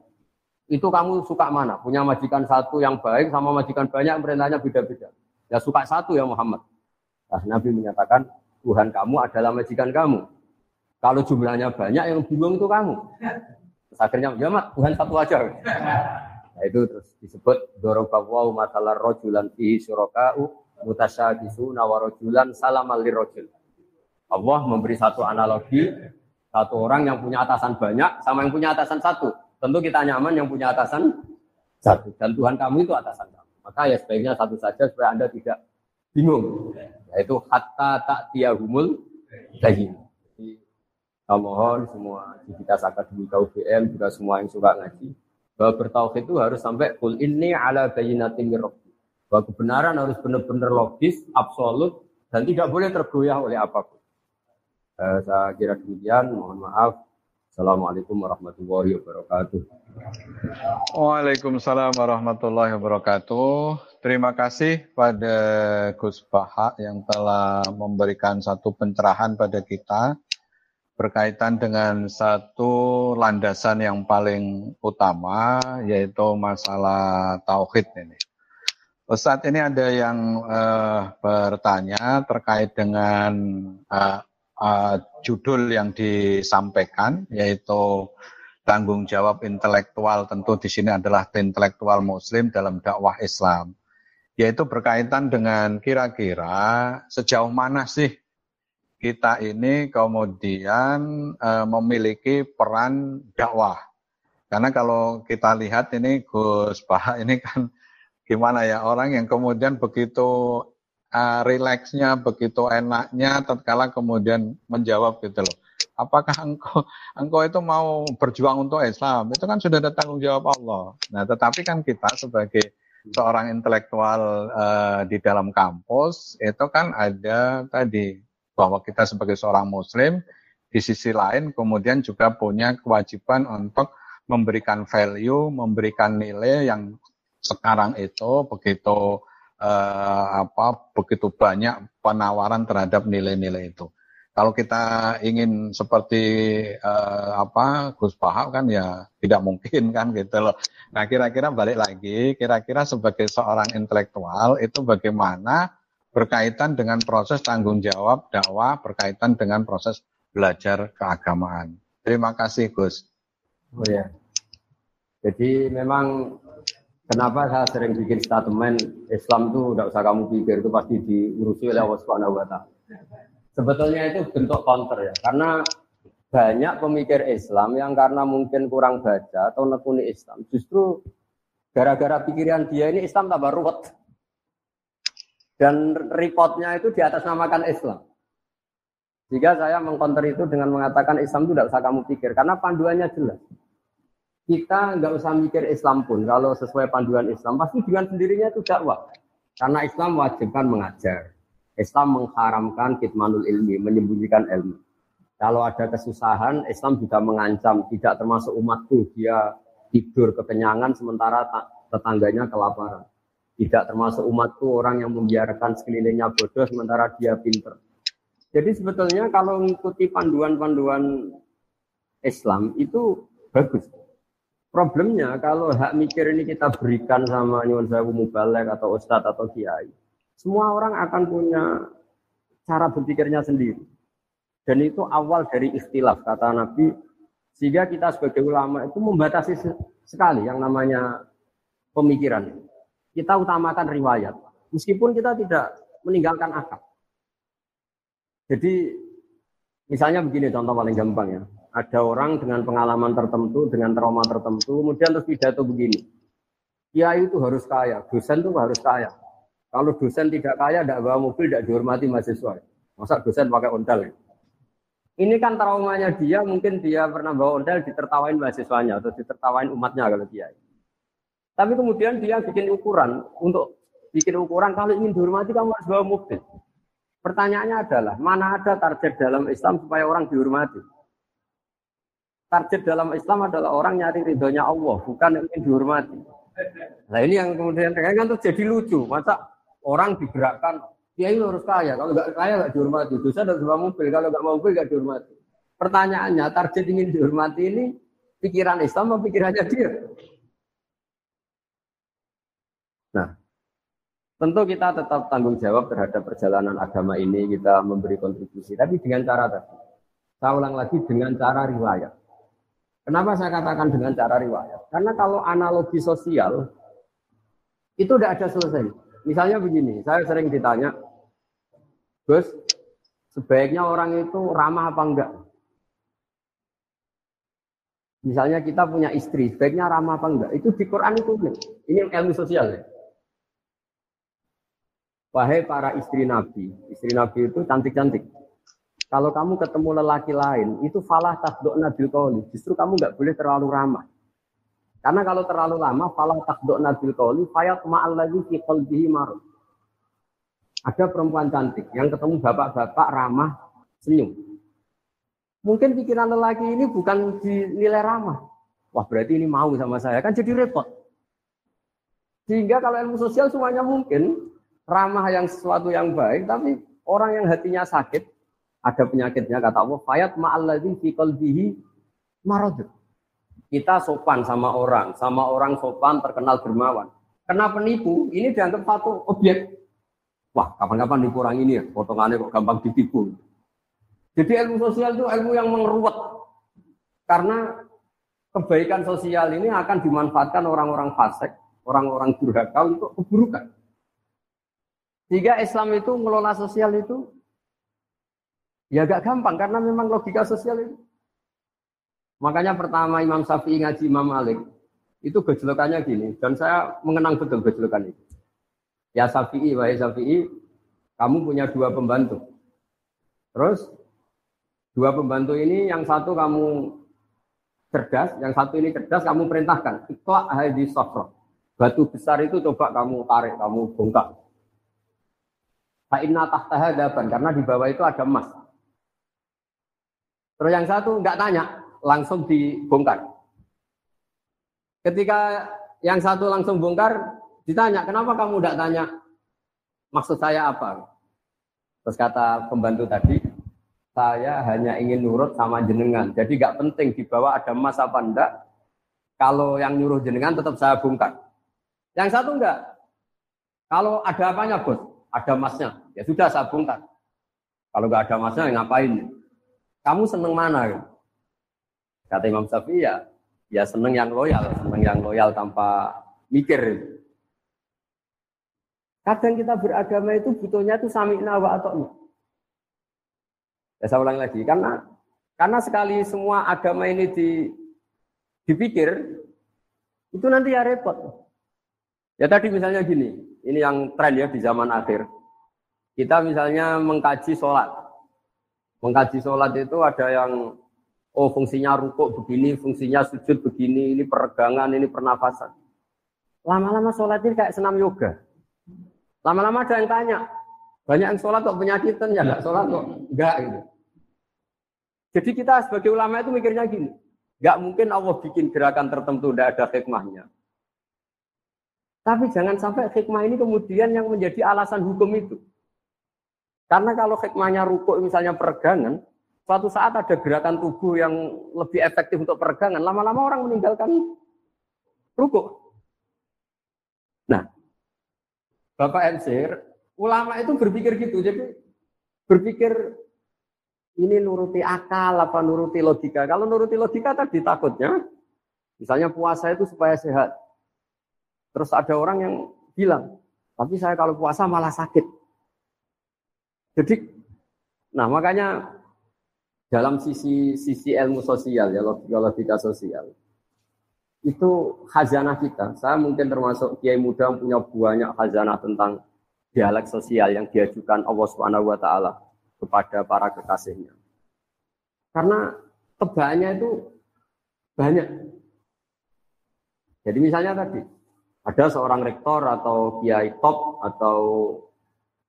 itu kamu suka mana? Punya majikan satu yang baik sama majikan banyak, perintahnya beda-beda. Ya suka satu ya Muhammad. Nah, Nabi menyatakan, Tuhan kamu adalah majikan kamu. Kalau jumlahnya banyak, yang bingung itu kamu. Terus akhirnya, ya Tuhan satu aja. Nah itu terus disebut dorobawu masalah rojulan fihi syuroka'u mutasyabisuna nawarojulan salam rojul. Allah memberi satu analogi, satu orang yang punya atasan banyak sama yang punya atasan satu. Tentu kita nyaman yang punya atasan satu. Dan Tuhan kamu itu atasan kamu. Maka ya sebaiknya satu saja supaya Anda tidak bingung. Yaitu hatta tak tiahumul bayin. Mohon semua di kita akademik UGM juga semua yang suka ngaji bahwa bertauhid itu harus sampai kul ini ala mirrabbi. Bahwa kebenaran harus benar-benar logis, absolut, dan tidak boleh tergoyah oleh apa pun. Eh, saya kira demikian, mohon maaf. Assalamualaikum warahmatullahi wabarakatuh. Waalaikumsalam warahmatullahi wabarakatuh. Terima kasih pada Gus Baha yang telah memberikan satu pencerahan pada kita berkaitan dengan satu landasan yang paling utama yaitu masalah tauhid ini. Ustadz ini ada yang uh, bertanya terkait dengan uh, uh, judul yang disampaikan yaitu tanggung jawab intelektual tentu di sini adalah intelektual muslim dalam dakwah Islam yaitu berkaitan dengan kira-kira sejauh mana sih kita ini kemudian e, memiliki peran dakwah. Karena kalau kita lihat ini Gus Bah ini kan gimana ya orang yang kemudian begitu uh, rileksnya, begitu enaknya tatkala kemudian menjawab gitu loh. Apakah engkau engkau itu mau berjuang untuk Islam? Itu kan sudah ada tanggung jawab Allah. Nah, tetapi kan kita sebagai seorang intelektual uh, di dalam kampus itu kan ada tadi bahwa kita sebagai seorang muslim di sisi lain kemudian juga punya kewajiban untuk memberikan value, memberikan nilai yang sekarang itu begitu eh, apa begitu banyak penawaran terhadap nilai-nilai itu. Kalau kita ingin seperti eh, apa Gus Paham kan ya tidak mungkin kan gitu loh. Nah kira-kira balik lagi, kira-kira sebagai seorang intelektual itu bagaimana berkaitan dengan proses tanggung jawab dakwah berkaitan dengan proses belajar keagamaan. Terima kasih Gus. Oh ya. Jadi memang kenapa saya sering bikin statement Islam itu tidak usah kamu pikir itu pasti diurusi oleh Allah Subhanahu wa. Sebetulnya itu bentuk counter ya. Karena banyak pemikir Islam yang karena mungkin kurang baca atau nekuni Islam, justru gara-gara pikiran dia ini Islam tambah ruwet. Dan reportnya itu di atas namakan Islam. Jika saya mengkonter itu dengan mengatakan Islam itu tidak usah kamu pikir, karena panduannya jelas. Kita nggak usah mikir Islam pun, kalau sesuai panduan Islam, pasti dengan sendirinya itu dakwah. Karena Islam wajibkan mengajar. Islam mengharamkan kitmanul ilmi, menyembunyikan ilmu. Kalau ada kesusahan, Islam juga mengancam, tidak termasuk umatku, dia tidur kekenyangan sementara tetangganya kelaparan. Tidak termasuk umatku orang yang membiarkan sekelilingnya bodoh sementara dia pinter. Jadi sebetulnya kalau mengikuti panduan-panduan Islam itu bagus. Problemnya kalau hak mikir ini kita berikan sama nyuwun sewu mubalek atau ustadz atau kiai, semua orang akan punya cara berpikirnya sendiri. Dan itu awal dari istilah kata Nabi, sehingga kita sebagai ulama itu membatasi sekali yang namanya pemikiran. Kita utamakan riwayat. Meskipun kita tidak meninggalkan akal. Jadi misalnya begini contoh paling gampang ya. Ada orang dengan pengalaman tertentu, dengan trauma tertentu, kemudian terus pidato begini. Kiai itu harus kaya, dosen itu harus kaya. Kalau dosen tidak kaya, tidak bawa mobil, tidak dihormati mahasiswa. Masa dosen pakai ondal ya? Ini kan traumanya dia, mungkin dia pernah bawa ondal ditertawain mahasiswanya atau ditertawain umatnya kalau kiai. Tapi kemudian dia bikin ukuran untuk bikin ukuran kalau ingin dihormati kamu harus bawa mobil. Pertanyaannya adalah mana ada target dalam Islam supaya orang dihormati? Target dalam Islam adalah orang nyari ridhonya Allah, bukan ingin dihormati. Nah ini yang kemudian kan jadi lucu. Masa orang digerakkan, dia ini harus kaya. Kalau nggak kaya nggak dihormati. Dosa harus bawa mobil. Kalau nggak mobil nggak dihormati. Pertanyaannya, target ingin dihormati ini pikiran Islam atau pikirannya dia? Nah, tentu kita tetap tanggung jawab terhadap perjalanan agama ini, kita memberi kontribusi, tapi dengan cara tadi. Saya ulang lagi dengan cara riwayat. Kenapa saya katakan dengan cara riwayat? Karena kalau analogi sosial, itu tidak ada selesai. Misalnya begini, saya sering ditanya, Gus, sebaiknya orang itu ramah apa enggak? Misalnya kita punya istri, sebaiknya ramah apa enggak? Itu di Quran itu Ini ilmu sosial ya. Wahai para istri Nabi, istri Nabi itu cantik-cantik. Kalau kamu ketemu lelaki lain, itu falah takdok nabil kauli. Justru kamu nggak boleh terlalu ramah. Karena kalau terlalu lama, falah takdok nabil kauli, fayat ma'al lagi fi qalbihi. Ada perempuan cantik yang ketemu bapak-bapak ramah, senyum. Mungkin pikiran lelaki ini bukan dinilai ramah. Wah berarti ini mau sama saya, kan jadi repot. Sehingga kalau ilmu sosial semuanya mungkin, ramah yang sesuatu yang baik, tapi orang yang hatinya sakit, ada penyakitnya kata Allah, fayat ma'alladzi fi qalbihi marad. Kita sopan sama orang, sama orang sopan terkenal dermawan. kena penipu, ini dianggap satu objek. Wah, kapan-kapan nipu orang ini ya, potongannya kok gampang ditipu. Jadi ilmu sosial itu ilmu yang mengeruat. Karena kebaikan sosial ini akan dimanfaatkan orang-orang fasik, orang-orang durhaka untuk keburukan. Sehingga Islam itu mengelola sosial itu ya agak gampang karena memang logika sosial itu. Makanya pertama Imam Syafi'i ngaji Imam Malik itu gejolokannya gini dan saya mengenang betul gejolokan itu. Ya Syafi'i, wahai Syafi'i, kamu punya dua pembantu. Terus dua pembantu ini yang satu kamu cerdas, yang satu ini cerdas kamu perintahkan. Ikhla hadis sofro. Batu besar itu coba kamu tarik, kamu bongkar. Fa'inna tahtaha daban, karena di bawah itu ada emas. Terus yang satu nggak tanya, langsung dibongkar. Ketika yang satu langsung bongkar, ditanya, kenapa kamu tidak tanya maksud saya apa? Terus kata pembantu tadi, saya hanya ingin nurut sama jenengan. Jadi gak penting di bawah ada emas apa enggak. Kalau yang nyuruh jenengan tetap saya bongkar. Yang satu enggak. Kalau ada apanya bos? Ada emasnya. Ya sudah saya bongkar. Kalau nggak ada emasnya ya ngapain? Kamu seneng mana? Kata Imam Syafi'i ya, ya seneng yang loyal, seneng yang loyal tanpa mikir. Kadang kita beragama itu butuhnya itu sami'na wa atoknya. Ya saya ulang lagi, karena karena sekali semua agama ini di, dipikir, itu nanti ya repot. Ya tadi misalnya gini, ini yang tren ya di zaman akhir. Kita misalnya mengkaji sholat. Mengkaji sholat itu ada yang, oh fungsinya rukuk begini, fungsinya sujud begini, ini peregangan, ini pernafasan. Lama-lama sholat ini kayak senam yoga. Lama-lama ada yang tanya, banyak yang sholat kok penyakitan ya nggak sholat kok enggak gitu. Jadi kita sebagai ulama itu mikirnya gini, nggak mungkin Allah bikin gerakan tertentu tidak ada hikmahnya. Tapi jangan sampai hikmah ini kemudian yang menjadi alasan hukum itu. Karena kalau hikmahnya rukuk misalnya peregangan, suatu saat ada gerakan tubuh yang lebih efektif untuk peregangan, lama-lama orang meninggalkan rukuk. Nah, Bapak Ensir, ulama itu berpikir gitu, jadi berpikir ini nuruti akal apa nuruti logika. Kalau nuruti logika tadi takutnya, misalnya puasa itu supaya sehat. Terus ada orang yang bilang, tapi saya kalau puasa malah sakit. Jadi, nah makanya dalam sisi sisi ilmu sosial ya logika logika sosial itu khazanah kita. Saya mungkin termasuk kiai muda yang punya banyak khazanah tentang dialek sosial yang diajukan Allah Subhanahu wa taala kepada para kekasihnya. Karena tebaannya itu banyak. Jadi misalnya tadi, ada seorang rektor atau kiai top atau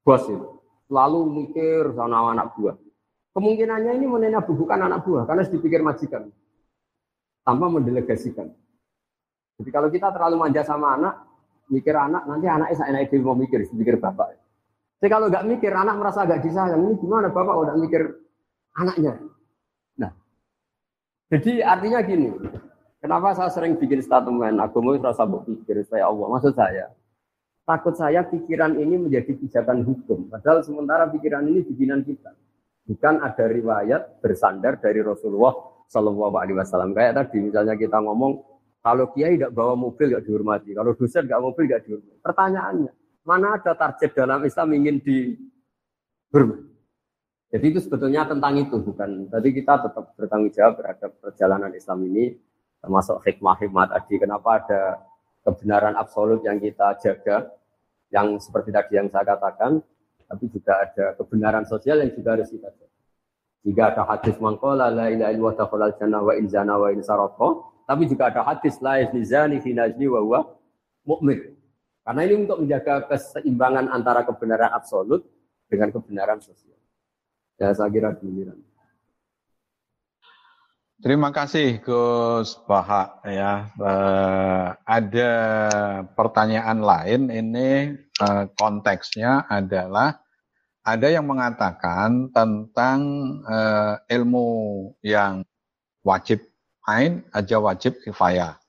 bos itu, selalu mikir sama anak buah. Kemungkinannya ini menena bukan anak buah, karena dipikir majikan. Tanpa mendelegasikan. Jadi kalau kita terlalu manja sama anak, mikir anak, nanti anaknya saya naik mau mikir, dipikir bapak. Tapi kalau nggak mikir, anak merasa agak disayang. Ini gimana bapak udah mikir anaknya? Nah, jadi artinya gini. Kenapa saya sering bikin statement agama itu rasa berpikir saya Allah. Maksud saya, takut saya pikiran ini menjadi pijakan hukum. Padahal sementara pikiran ini bikinan kita. Bukan ada riwayat bersandar dari Rasulullah Shallallahu Alaihi Wasallam. Kayak tadi misalnya kita ngomong kalau kiai tidak bawa mobil tidak dihormati, kalau dosen tidak mobil tidak dihormati. Pertanyaannya, Mana ada target dalam Islam ingin di Jadi itu sebetulnya tentang itu, bukan. Tadi kita tetap bertanggung jawab terhadap perjalanan Islam ini, termasuk hikmah-hikmah tadi. Kenapa ada kebenaran absolut yang kita jaga, yang seperti tadi yang saya katakan, tapi juga ada kebenaran sosial yang juga harus kita jaga. Jika ada hadis mangkola la ilaha illallah dakhalal jannah wa in zana wa in tapi juga ada hadis la yazni najli wa huwa mu'min. Karena ini untuk menjaga keseimbangan antara kebenaran absolut dengan kebenaran sosial. Ya, saya kira demikian. Terima kasih Gus Baha ya. Uh, ada pertanyaan lain ini uh, konteksnya adalah ada yang mengatakan tentang uh, ilmu yang wajib ain aja wajib kifayah.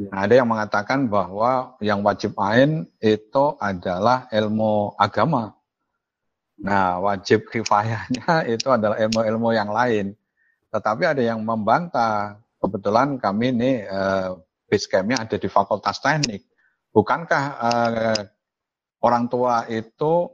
Nah, ada yang mengatakan bahwa yang wajib ain itu adalah ilmu agama. Nah, wajib kifayahnya itu adalah ilmu-ilmu yang lain. Tetapi ada yang membantah. Kebetulan kami ini eh, base campnya ada di Fakultas Teknik. Bukankah eh, orang tua itu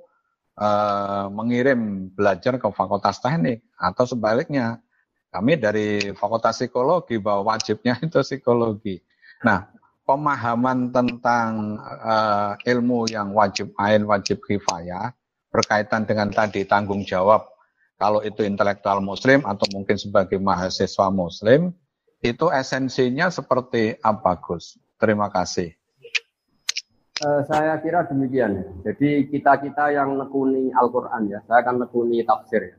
eh, mengirim belajar ke Fakultas Teknik atau sebaliknya? Kami dari Fakultas Psikologi bahwa wajibnya itu psikologi. Nah, pemahaman tentang uh, ilmu yang wajib ain, wajib kifayah berkaitan dengan tadi tanggung jawab kalau itu intelektual muslim atau mungkin sebagai mahasiswa muslim itu esensinya seperti apa Gus? Terima kasih. Uh, saya kira demikian. Jadi kita-kita yang nekuni Al-Quran ya, saya akan nekuni tafsir ya.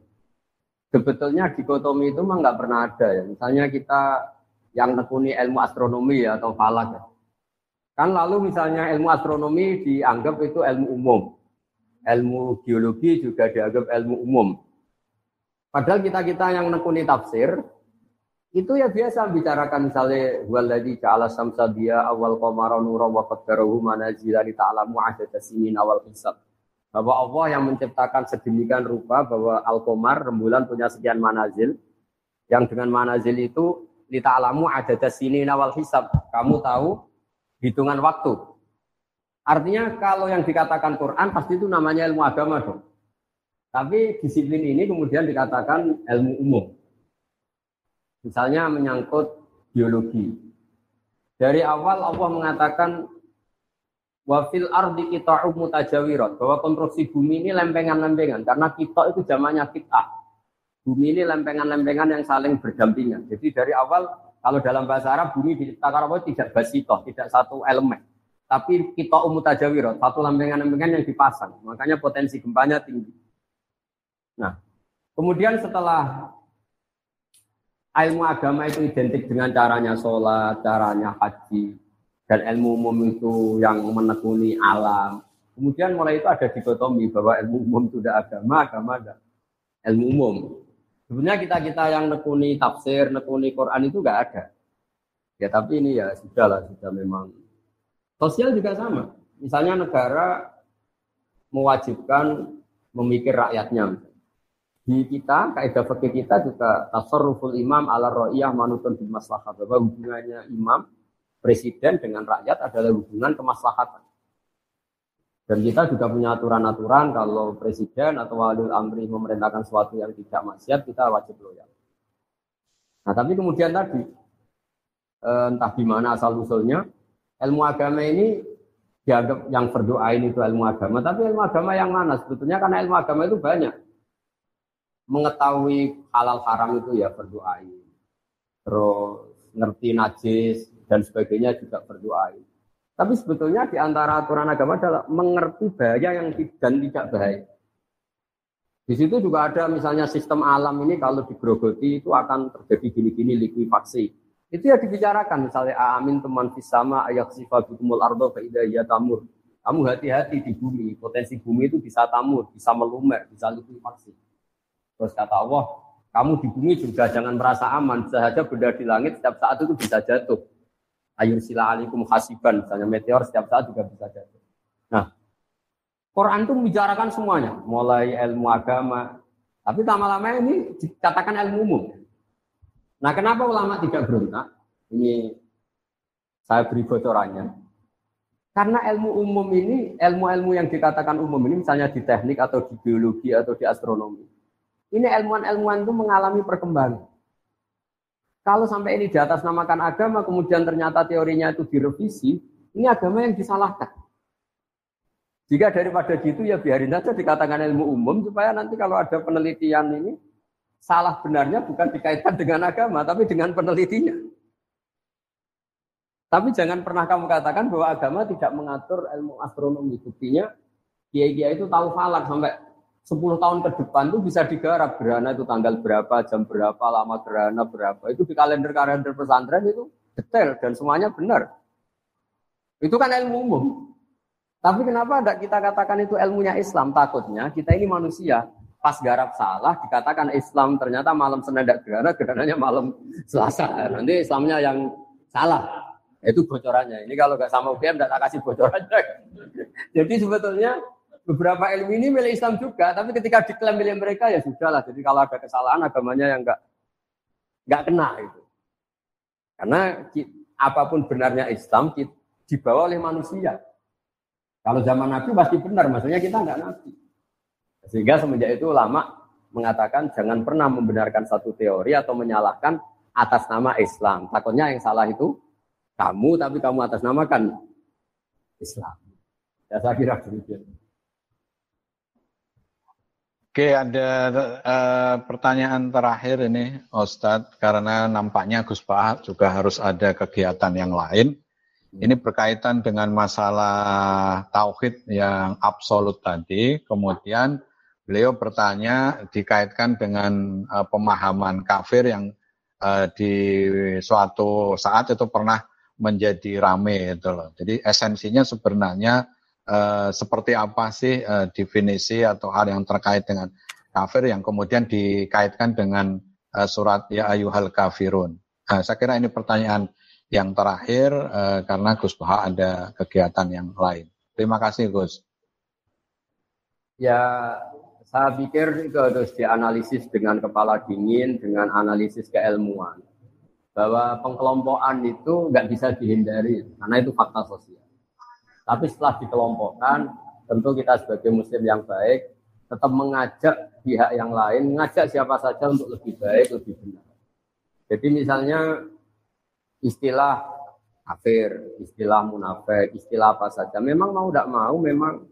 Sebetulnya dikotomi itu memang nggak pernah ada ya. Misalnya kita yang nekuni ilmu astronomi ya, atau falak ya. Kan lalu misalnya ilmu astronomi dianggap itu ilmu umum. Ilmu geologi juga dianggap ilmu umum. Padahal kita-kita yang nekuni tafsir, itu ya biasa bicarakan misalnya waladhi ja'ala samsa dia awal qamara nura wa qaddarahu manazila li ta'lamu adada sinin awal hisab. Bahwa Allah yang menciptakan sedemikian rupa bahwa Al-Qamar rembulan punya sekian manazil yang dengan manazil itu li ta'lamu adada sinin awal hisab. Kamu tahu hitungan waktu. Artinya kalau yang dikatakan Quran pasti itu namanya ilmu agama dong tapi disiplin ini kemudian dikatakan ilmu umum Misalnya menyangkut biologi. Dari awal Allah mengatakan wafil ardi kita mutajawirat bahwa konstruksi bumi ini lempengan-lempengan karena kita itu zamannya kita. Bumi ini lempengan-lempengan yang saling berdampingan. Jadi dari awal kalau dalam bahasa Arab bumi diciptakan Allah tidak basito, tidak satu elemen. Tapi kita umutajawirat, satu lempengan-lempengan yang dipasang. Makanya potensi gempanya tinggi. Nah, kemudian setelah ilmu agama itu identik dengan caranya sholat, caranya haji, dan ilmu umum itu yang menekuni alam. Kemudian mulai itu ada dikotomi bahwa ilmu umum itu tidak agama, agama ada ilmu umum. Sebenarnya kita-kita yang nekuni tafsir, nekuni Quran itu nggak ada. Ya tapi ini ya sudah lah, sudah memang. Sosial juga sama. Misalnya negara mewajibkan memikir rakyatnya di kita kaidah fikih kita juga tasarruful imam ala ra'iyah manutun bil maslahah bahwa hubungannya imam presiden dengan rakyat adalah hubungan kemaslahatan. Dan kita juga punya aturan-aturan kalau presiden atau wali amri memerintahkan sesuatu yang tidak maksiat kita wajib loyal. Nah tapi kemudian tadi eh, entah di mana asal usulnya ilmu agama ini dianggap yang berdoain itu ilmu agama, tapi ilmu agama yang mana? Sebetulnya karena ilmu agama itu banyak mengetahui halal haram itu ya berdoain. Terus ngerti najis dan sebagainya juga berdoain. Tapi sebetulnya di antara aturan agama adalah mengerti bahaya yang dan tidak bahaya. Di situ juga ada misalnya sistem alam ini kalau digrogoti itu akan terjadi gini-gini likuifaksi. Itu ya dibicarakan misalnya amin teman fisama ayak sifat bikumul ardo ya tamur. Kamu hati-hati di bumi, potensi bumi itu bisa tamur, bisa melumer, bisa likuifaksi. Terus kata Allah, kamu di bumi juga jangan merasa aman. Sahaja benda di langit setiap saat itu bisa jatuh. Ayu sila alikum hasiban. Misalnya meteor setiap saat juga bisa jatuh. Nah, Quran itu membicarakan semuanya. Mulai ilmu agama. Tapi lama-lama ini dikatakan ilmu umum. Nah, kenapa ulama tidak berontak? Ini saya beri bocorannya. Karena ilmu umum ini, ilmu-ilmu yang dikatakan umum ini, misalnya di teknik atau di biologi atau di astronomi, ini ilmuwan-ilmuwan itu mengalami perkembangan. Kalau sampai ini di atas namakan agama, kemudian ternyata teorinya itu direvisi, ini agama yang disalahkan. Jika daripada gitu ya biarin saja dikatakan ilmu umum supaya nanti kalau ada penelitian ini salah benarnya bukan dikaitkan dengan agama tapi dengan penelitinya. Tapi jangan pernah kamu katakan bahwa agama tidak mengatur ilmu astronomi. Buktinya kiai-kiai itu tahu falak sampai 10 tahun ke depan itu bisa digarap gerhana itu tanggal berapa, jam berapa, lama gerhana berapa. Itu di kalender-kalender pesantren itu detail dan semuanya benar. Itu kan ilmu umum. Tapi kenapa tidak kita katakan itu ilmunya Islam? Takutnya kita ini manusia. Pas garap salah dikatakan Islam ternyata malam Senin tidak gerhana, gerhananya malam Selasa. Nanti Islamnya yang salah. Itu bocorannya. Ini kalau nggak sama UGM, tidak kasih bocorannya. Jadi sebetulnya beberapa ilmu ini milik Islam juga, tapi ketika diklaim milik mereka ya sudahlah. Jadi kalau ada kesalahan agamanya yang nggak nggak kena itu. Karena apa pun benarnya Islam dibawa oleh manusia. Kalau zaman Nabi pasti benar, maksudnya kita nggak Nabi. Sehingga semenjak itu ulama mengatakan jangan pernah membenarkan satu teori atau menyalahkan atas nama Islam. Takutnya yang salah itu kamu, tapi kamu atas namakan Islam. Ya saya kira demikian. Oke, ada uh, pertanyaan terakhir ini, Ustadz, karena nampaknya Gus Pak juga harus ada kegiatan yang lain. Ini berkaitan dengan masalah tauhid yang absolut tadi. Kemudian beliau bertanya dikaitkan dengan uh, pemahaman kafir yang uh, di suatu saat itu pernah menjadi rame itu loh. Jadi esensinya sebenarnya uh, seperti apa sih uh, definisi atau hal yang terkait dengan kafir yang kemudian dikaitkan dengan uh, surat ya ayuhal kafirun. Nah, saya kira ini pertanyaan yang terakhir eh, karena Gus Baha ada kegiatan yang lain. Terima kasih Gus. Ya, saya pikir itu harus dianalisis dengan kepala dingin, dengan analisis keilmuan. Bahwa pengkelompokan itu nggak bisa dihindari, karena itu fakta sosial. Tapi setelah dikelompokkan, tentu kita sebagai muslim yang baik, tetap mengajak pihak yang lain, mengajak siapa saja untuk lebih baik, lebih benar. Jadi misalnya istilah kafir, istilah munafik, istilah apa saja. Memang mau tidak mau, memang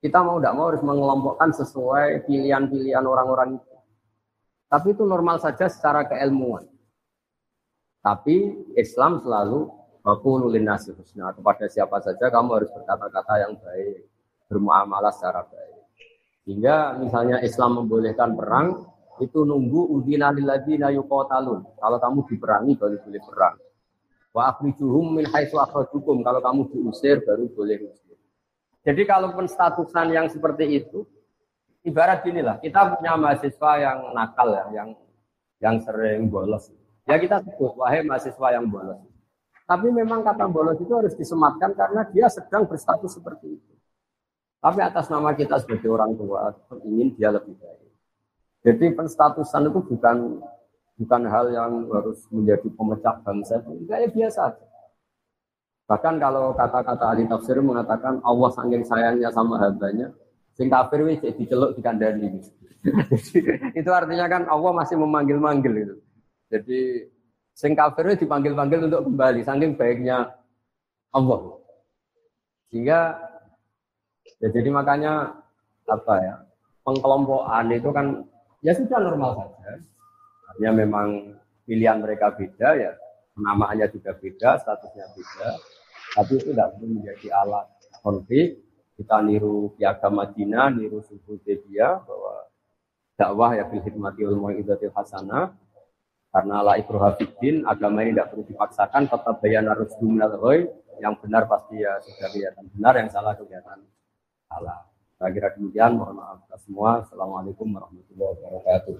kita mau tidak mau harus mengelompokkan sesuai pilihan-pilihan orang-orang itu. Tapi itu normal saja secara keilmuan. Tapi Islam selalu aku nasi husna kepada siapa saja kamu harus berkata-kata yang baik, bermuamalah secara baik. Hingga misalnya Islam membolehkan perang, itu nunggu udina lilladzina yuqatalun. Kalau kamu diperangi baru boleh perang. Wa akhrijuhum min haitsu akhrajukum. Kalau kamu diusir baru boleh muslim. Jadi kalau statusan yang seperti itu ibarat gini lah, kita punya mahasiswa yang nakal ya, yang yang sering bolos. Ya kita sebut wahai mahasiswa yang bolos. Tapi memang kata bolos itu harus disematkan karena dia sedang berstatus seperti itu. Tapi atas nama kita sebagai orang tua ingin dia lebih baik. Jadi penstatusan itu bukan bukan hal yang harus menjadi pemecah bangsa, enggak ya biasa. Bahkan kalau kata-kata ahli tafsir mengatakan Allah saking sayangnya sama hambanya, sing kafir wis diceluk dikandani. itu artinya kan Allah masih memanggil-manggil itu. Jadi sing kafir dipanggil-panggil untuk kembali saking baiknya Allah. Sehingga ya jadi makanya apa ya pengkelompokan itu kan ya sudah normal saja. Artinya memang pilihan mereka beda ya, namaannya juga beda, statusnya beda. Tapi itu tidak perlu menjadi alat konflik. Kita niru piagam Madinah, niru suku Zebia bahwa dakwah ya bil hikmati mau'izatil hasanah karena la ikroha agama ini tidak perlu dipaksakan tetap bayan harus minal yang benar pasti ya sudah kelihatan benar yang salah kelihatan salah saya kira demikian, mohon maaf kita semua. Assalamualaikum warahmatullahi wabarakatuh.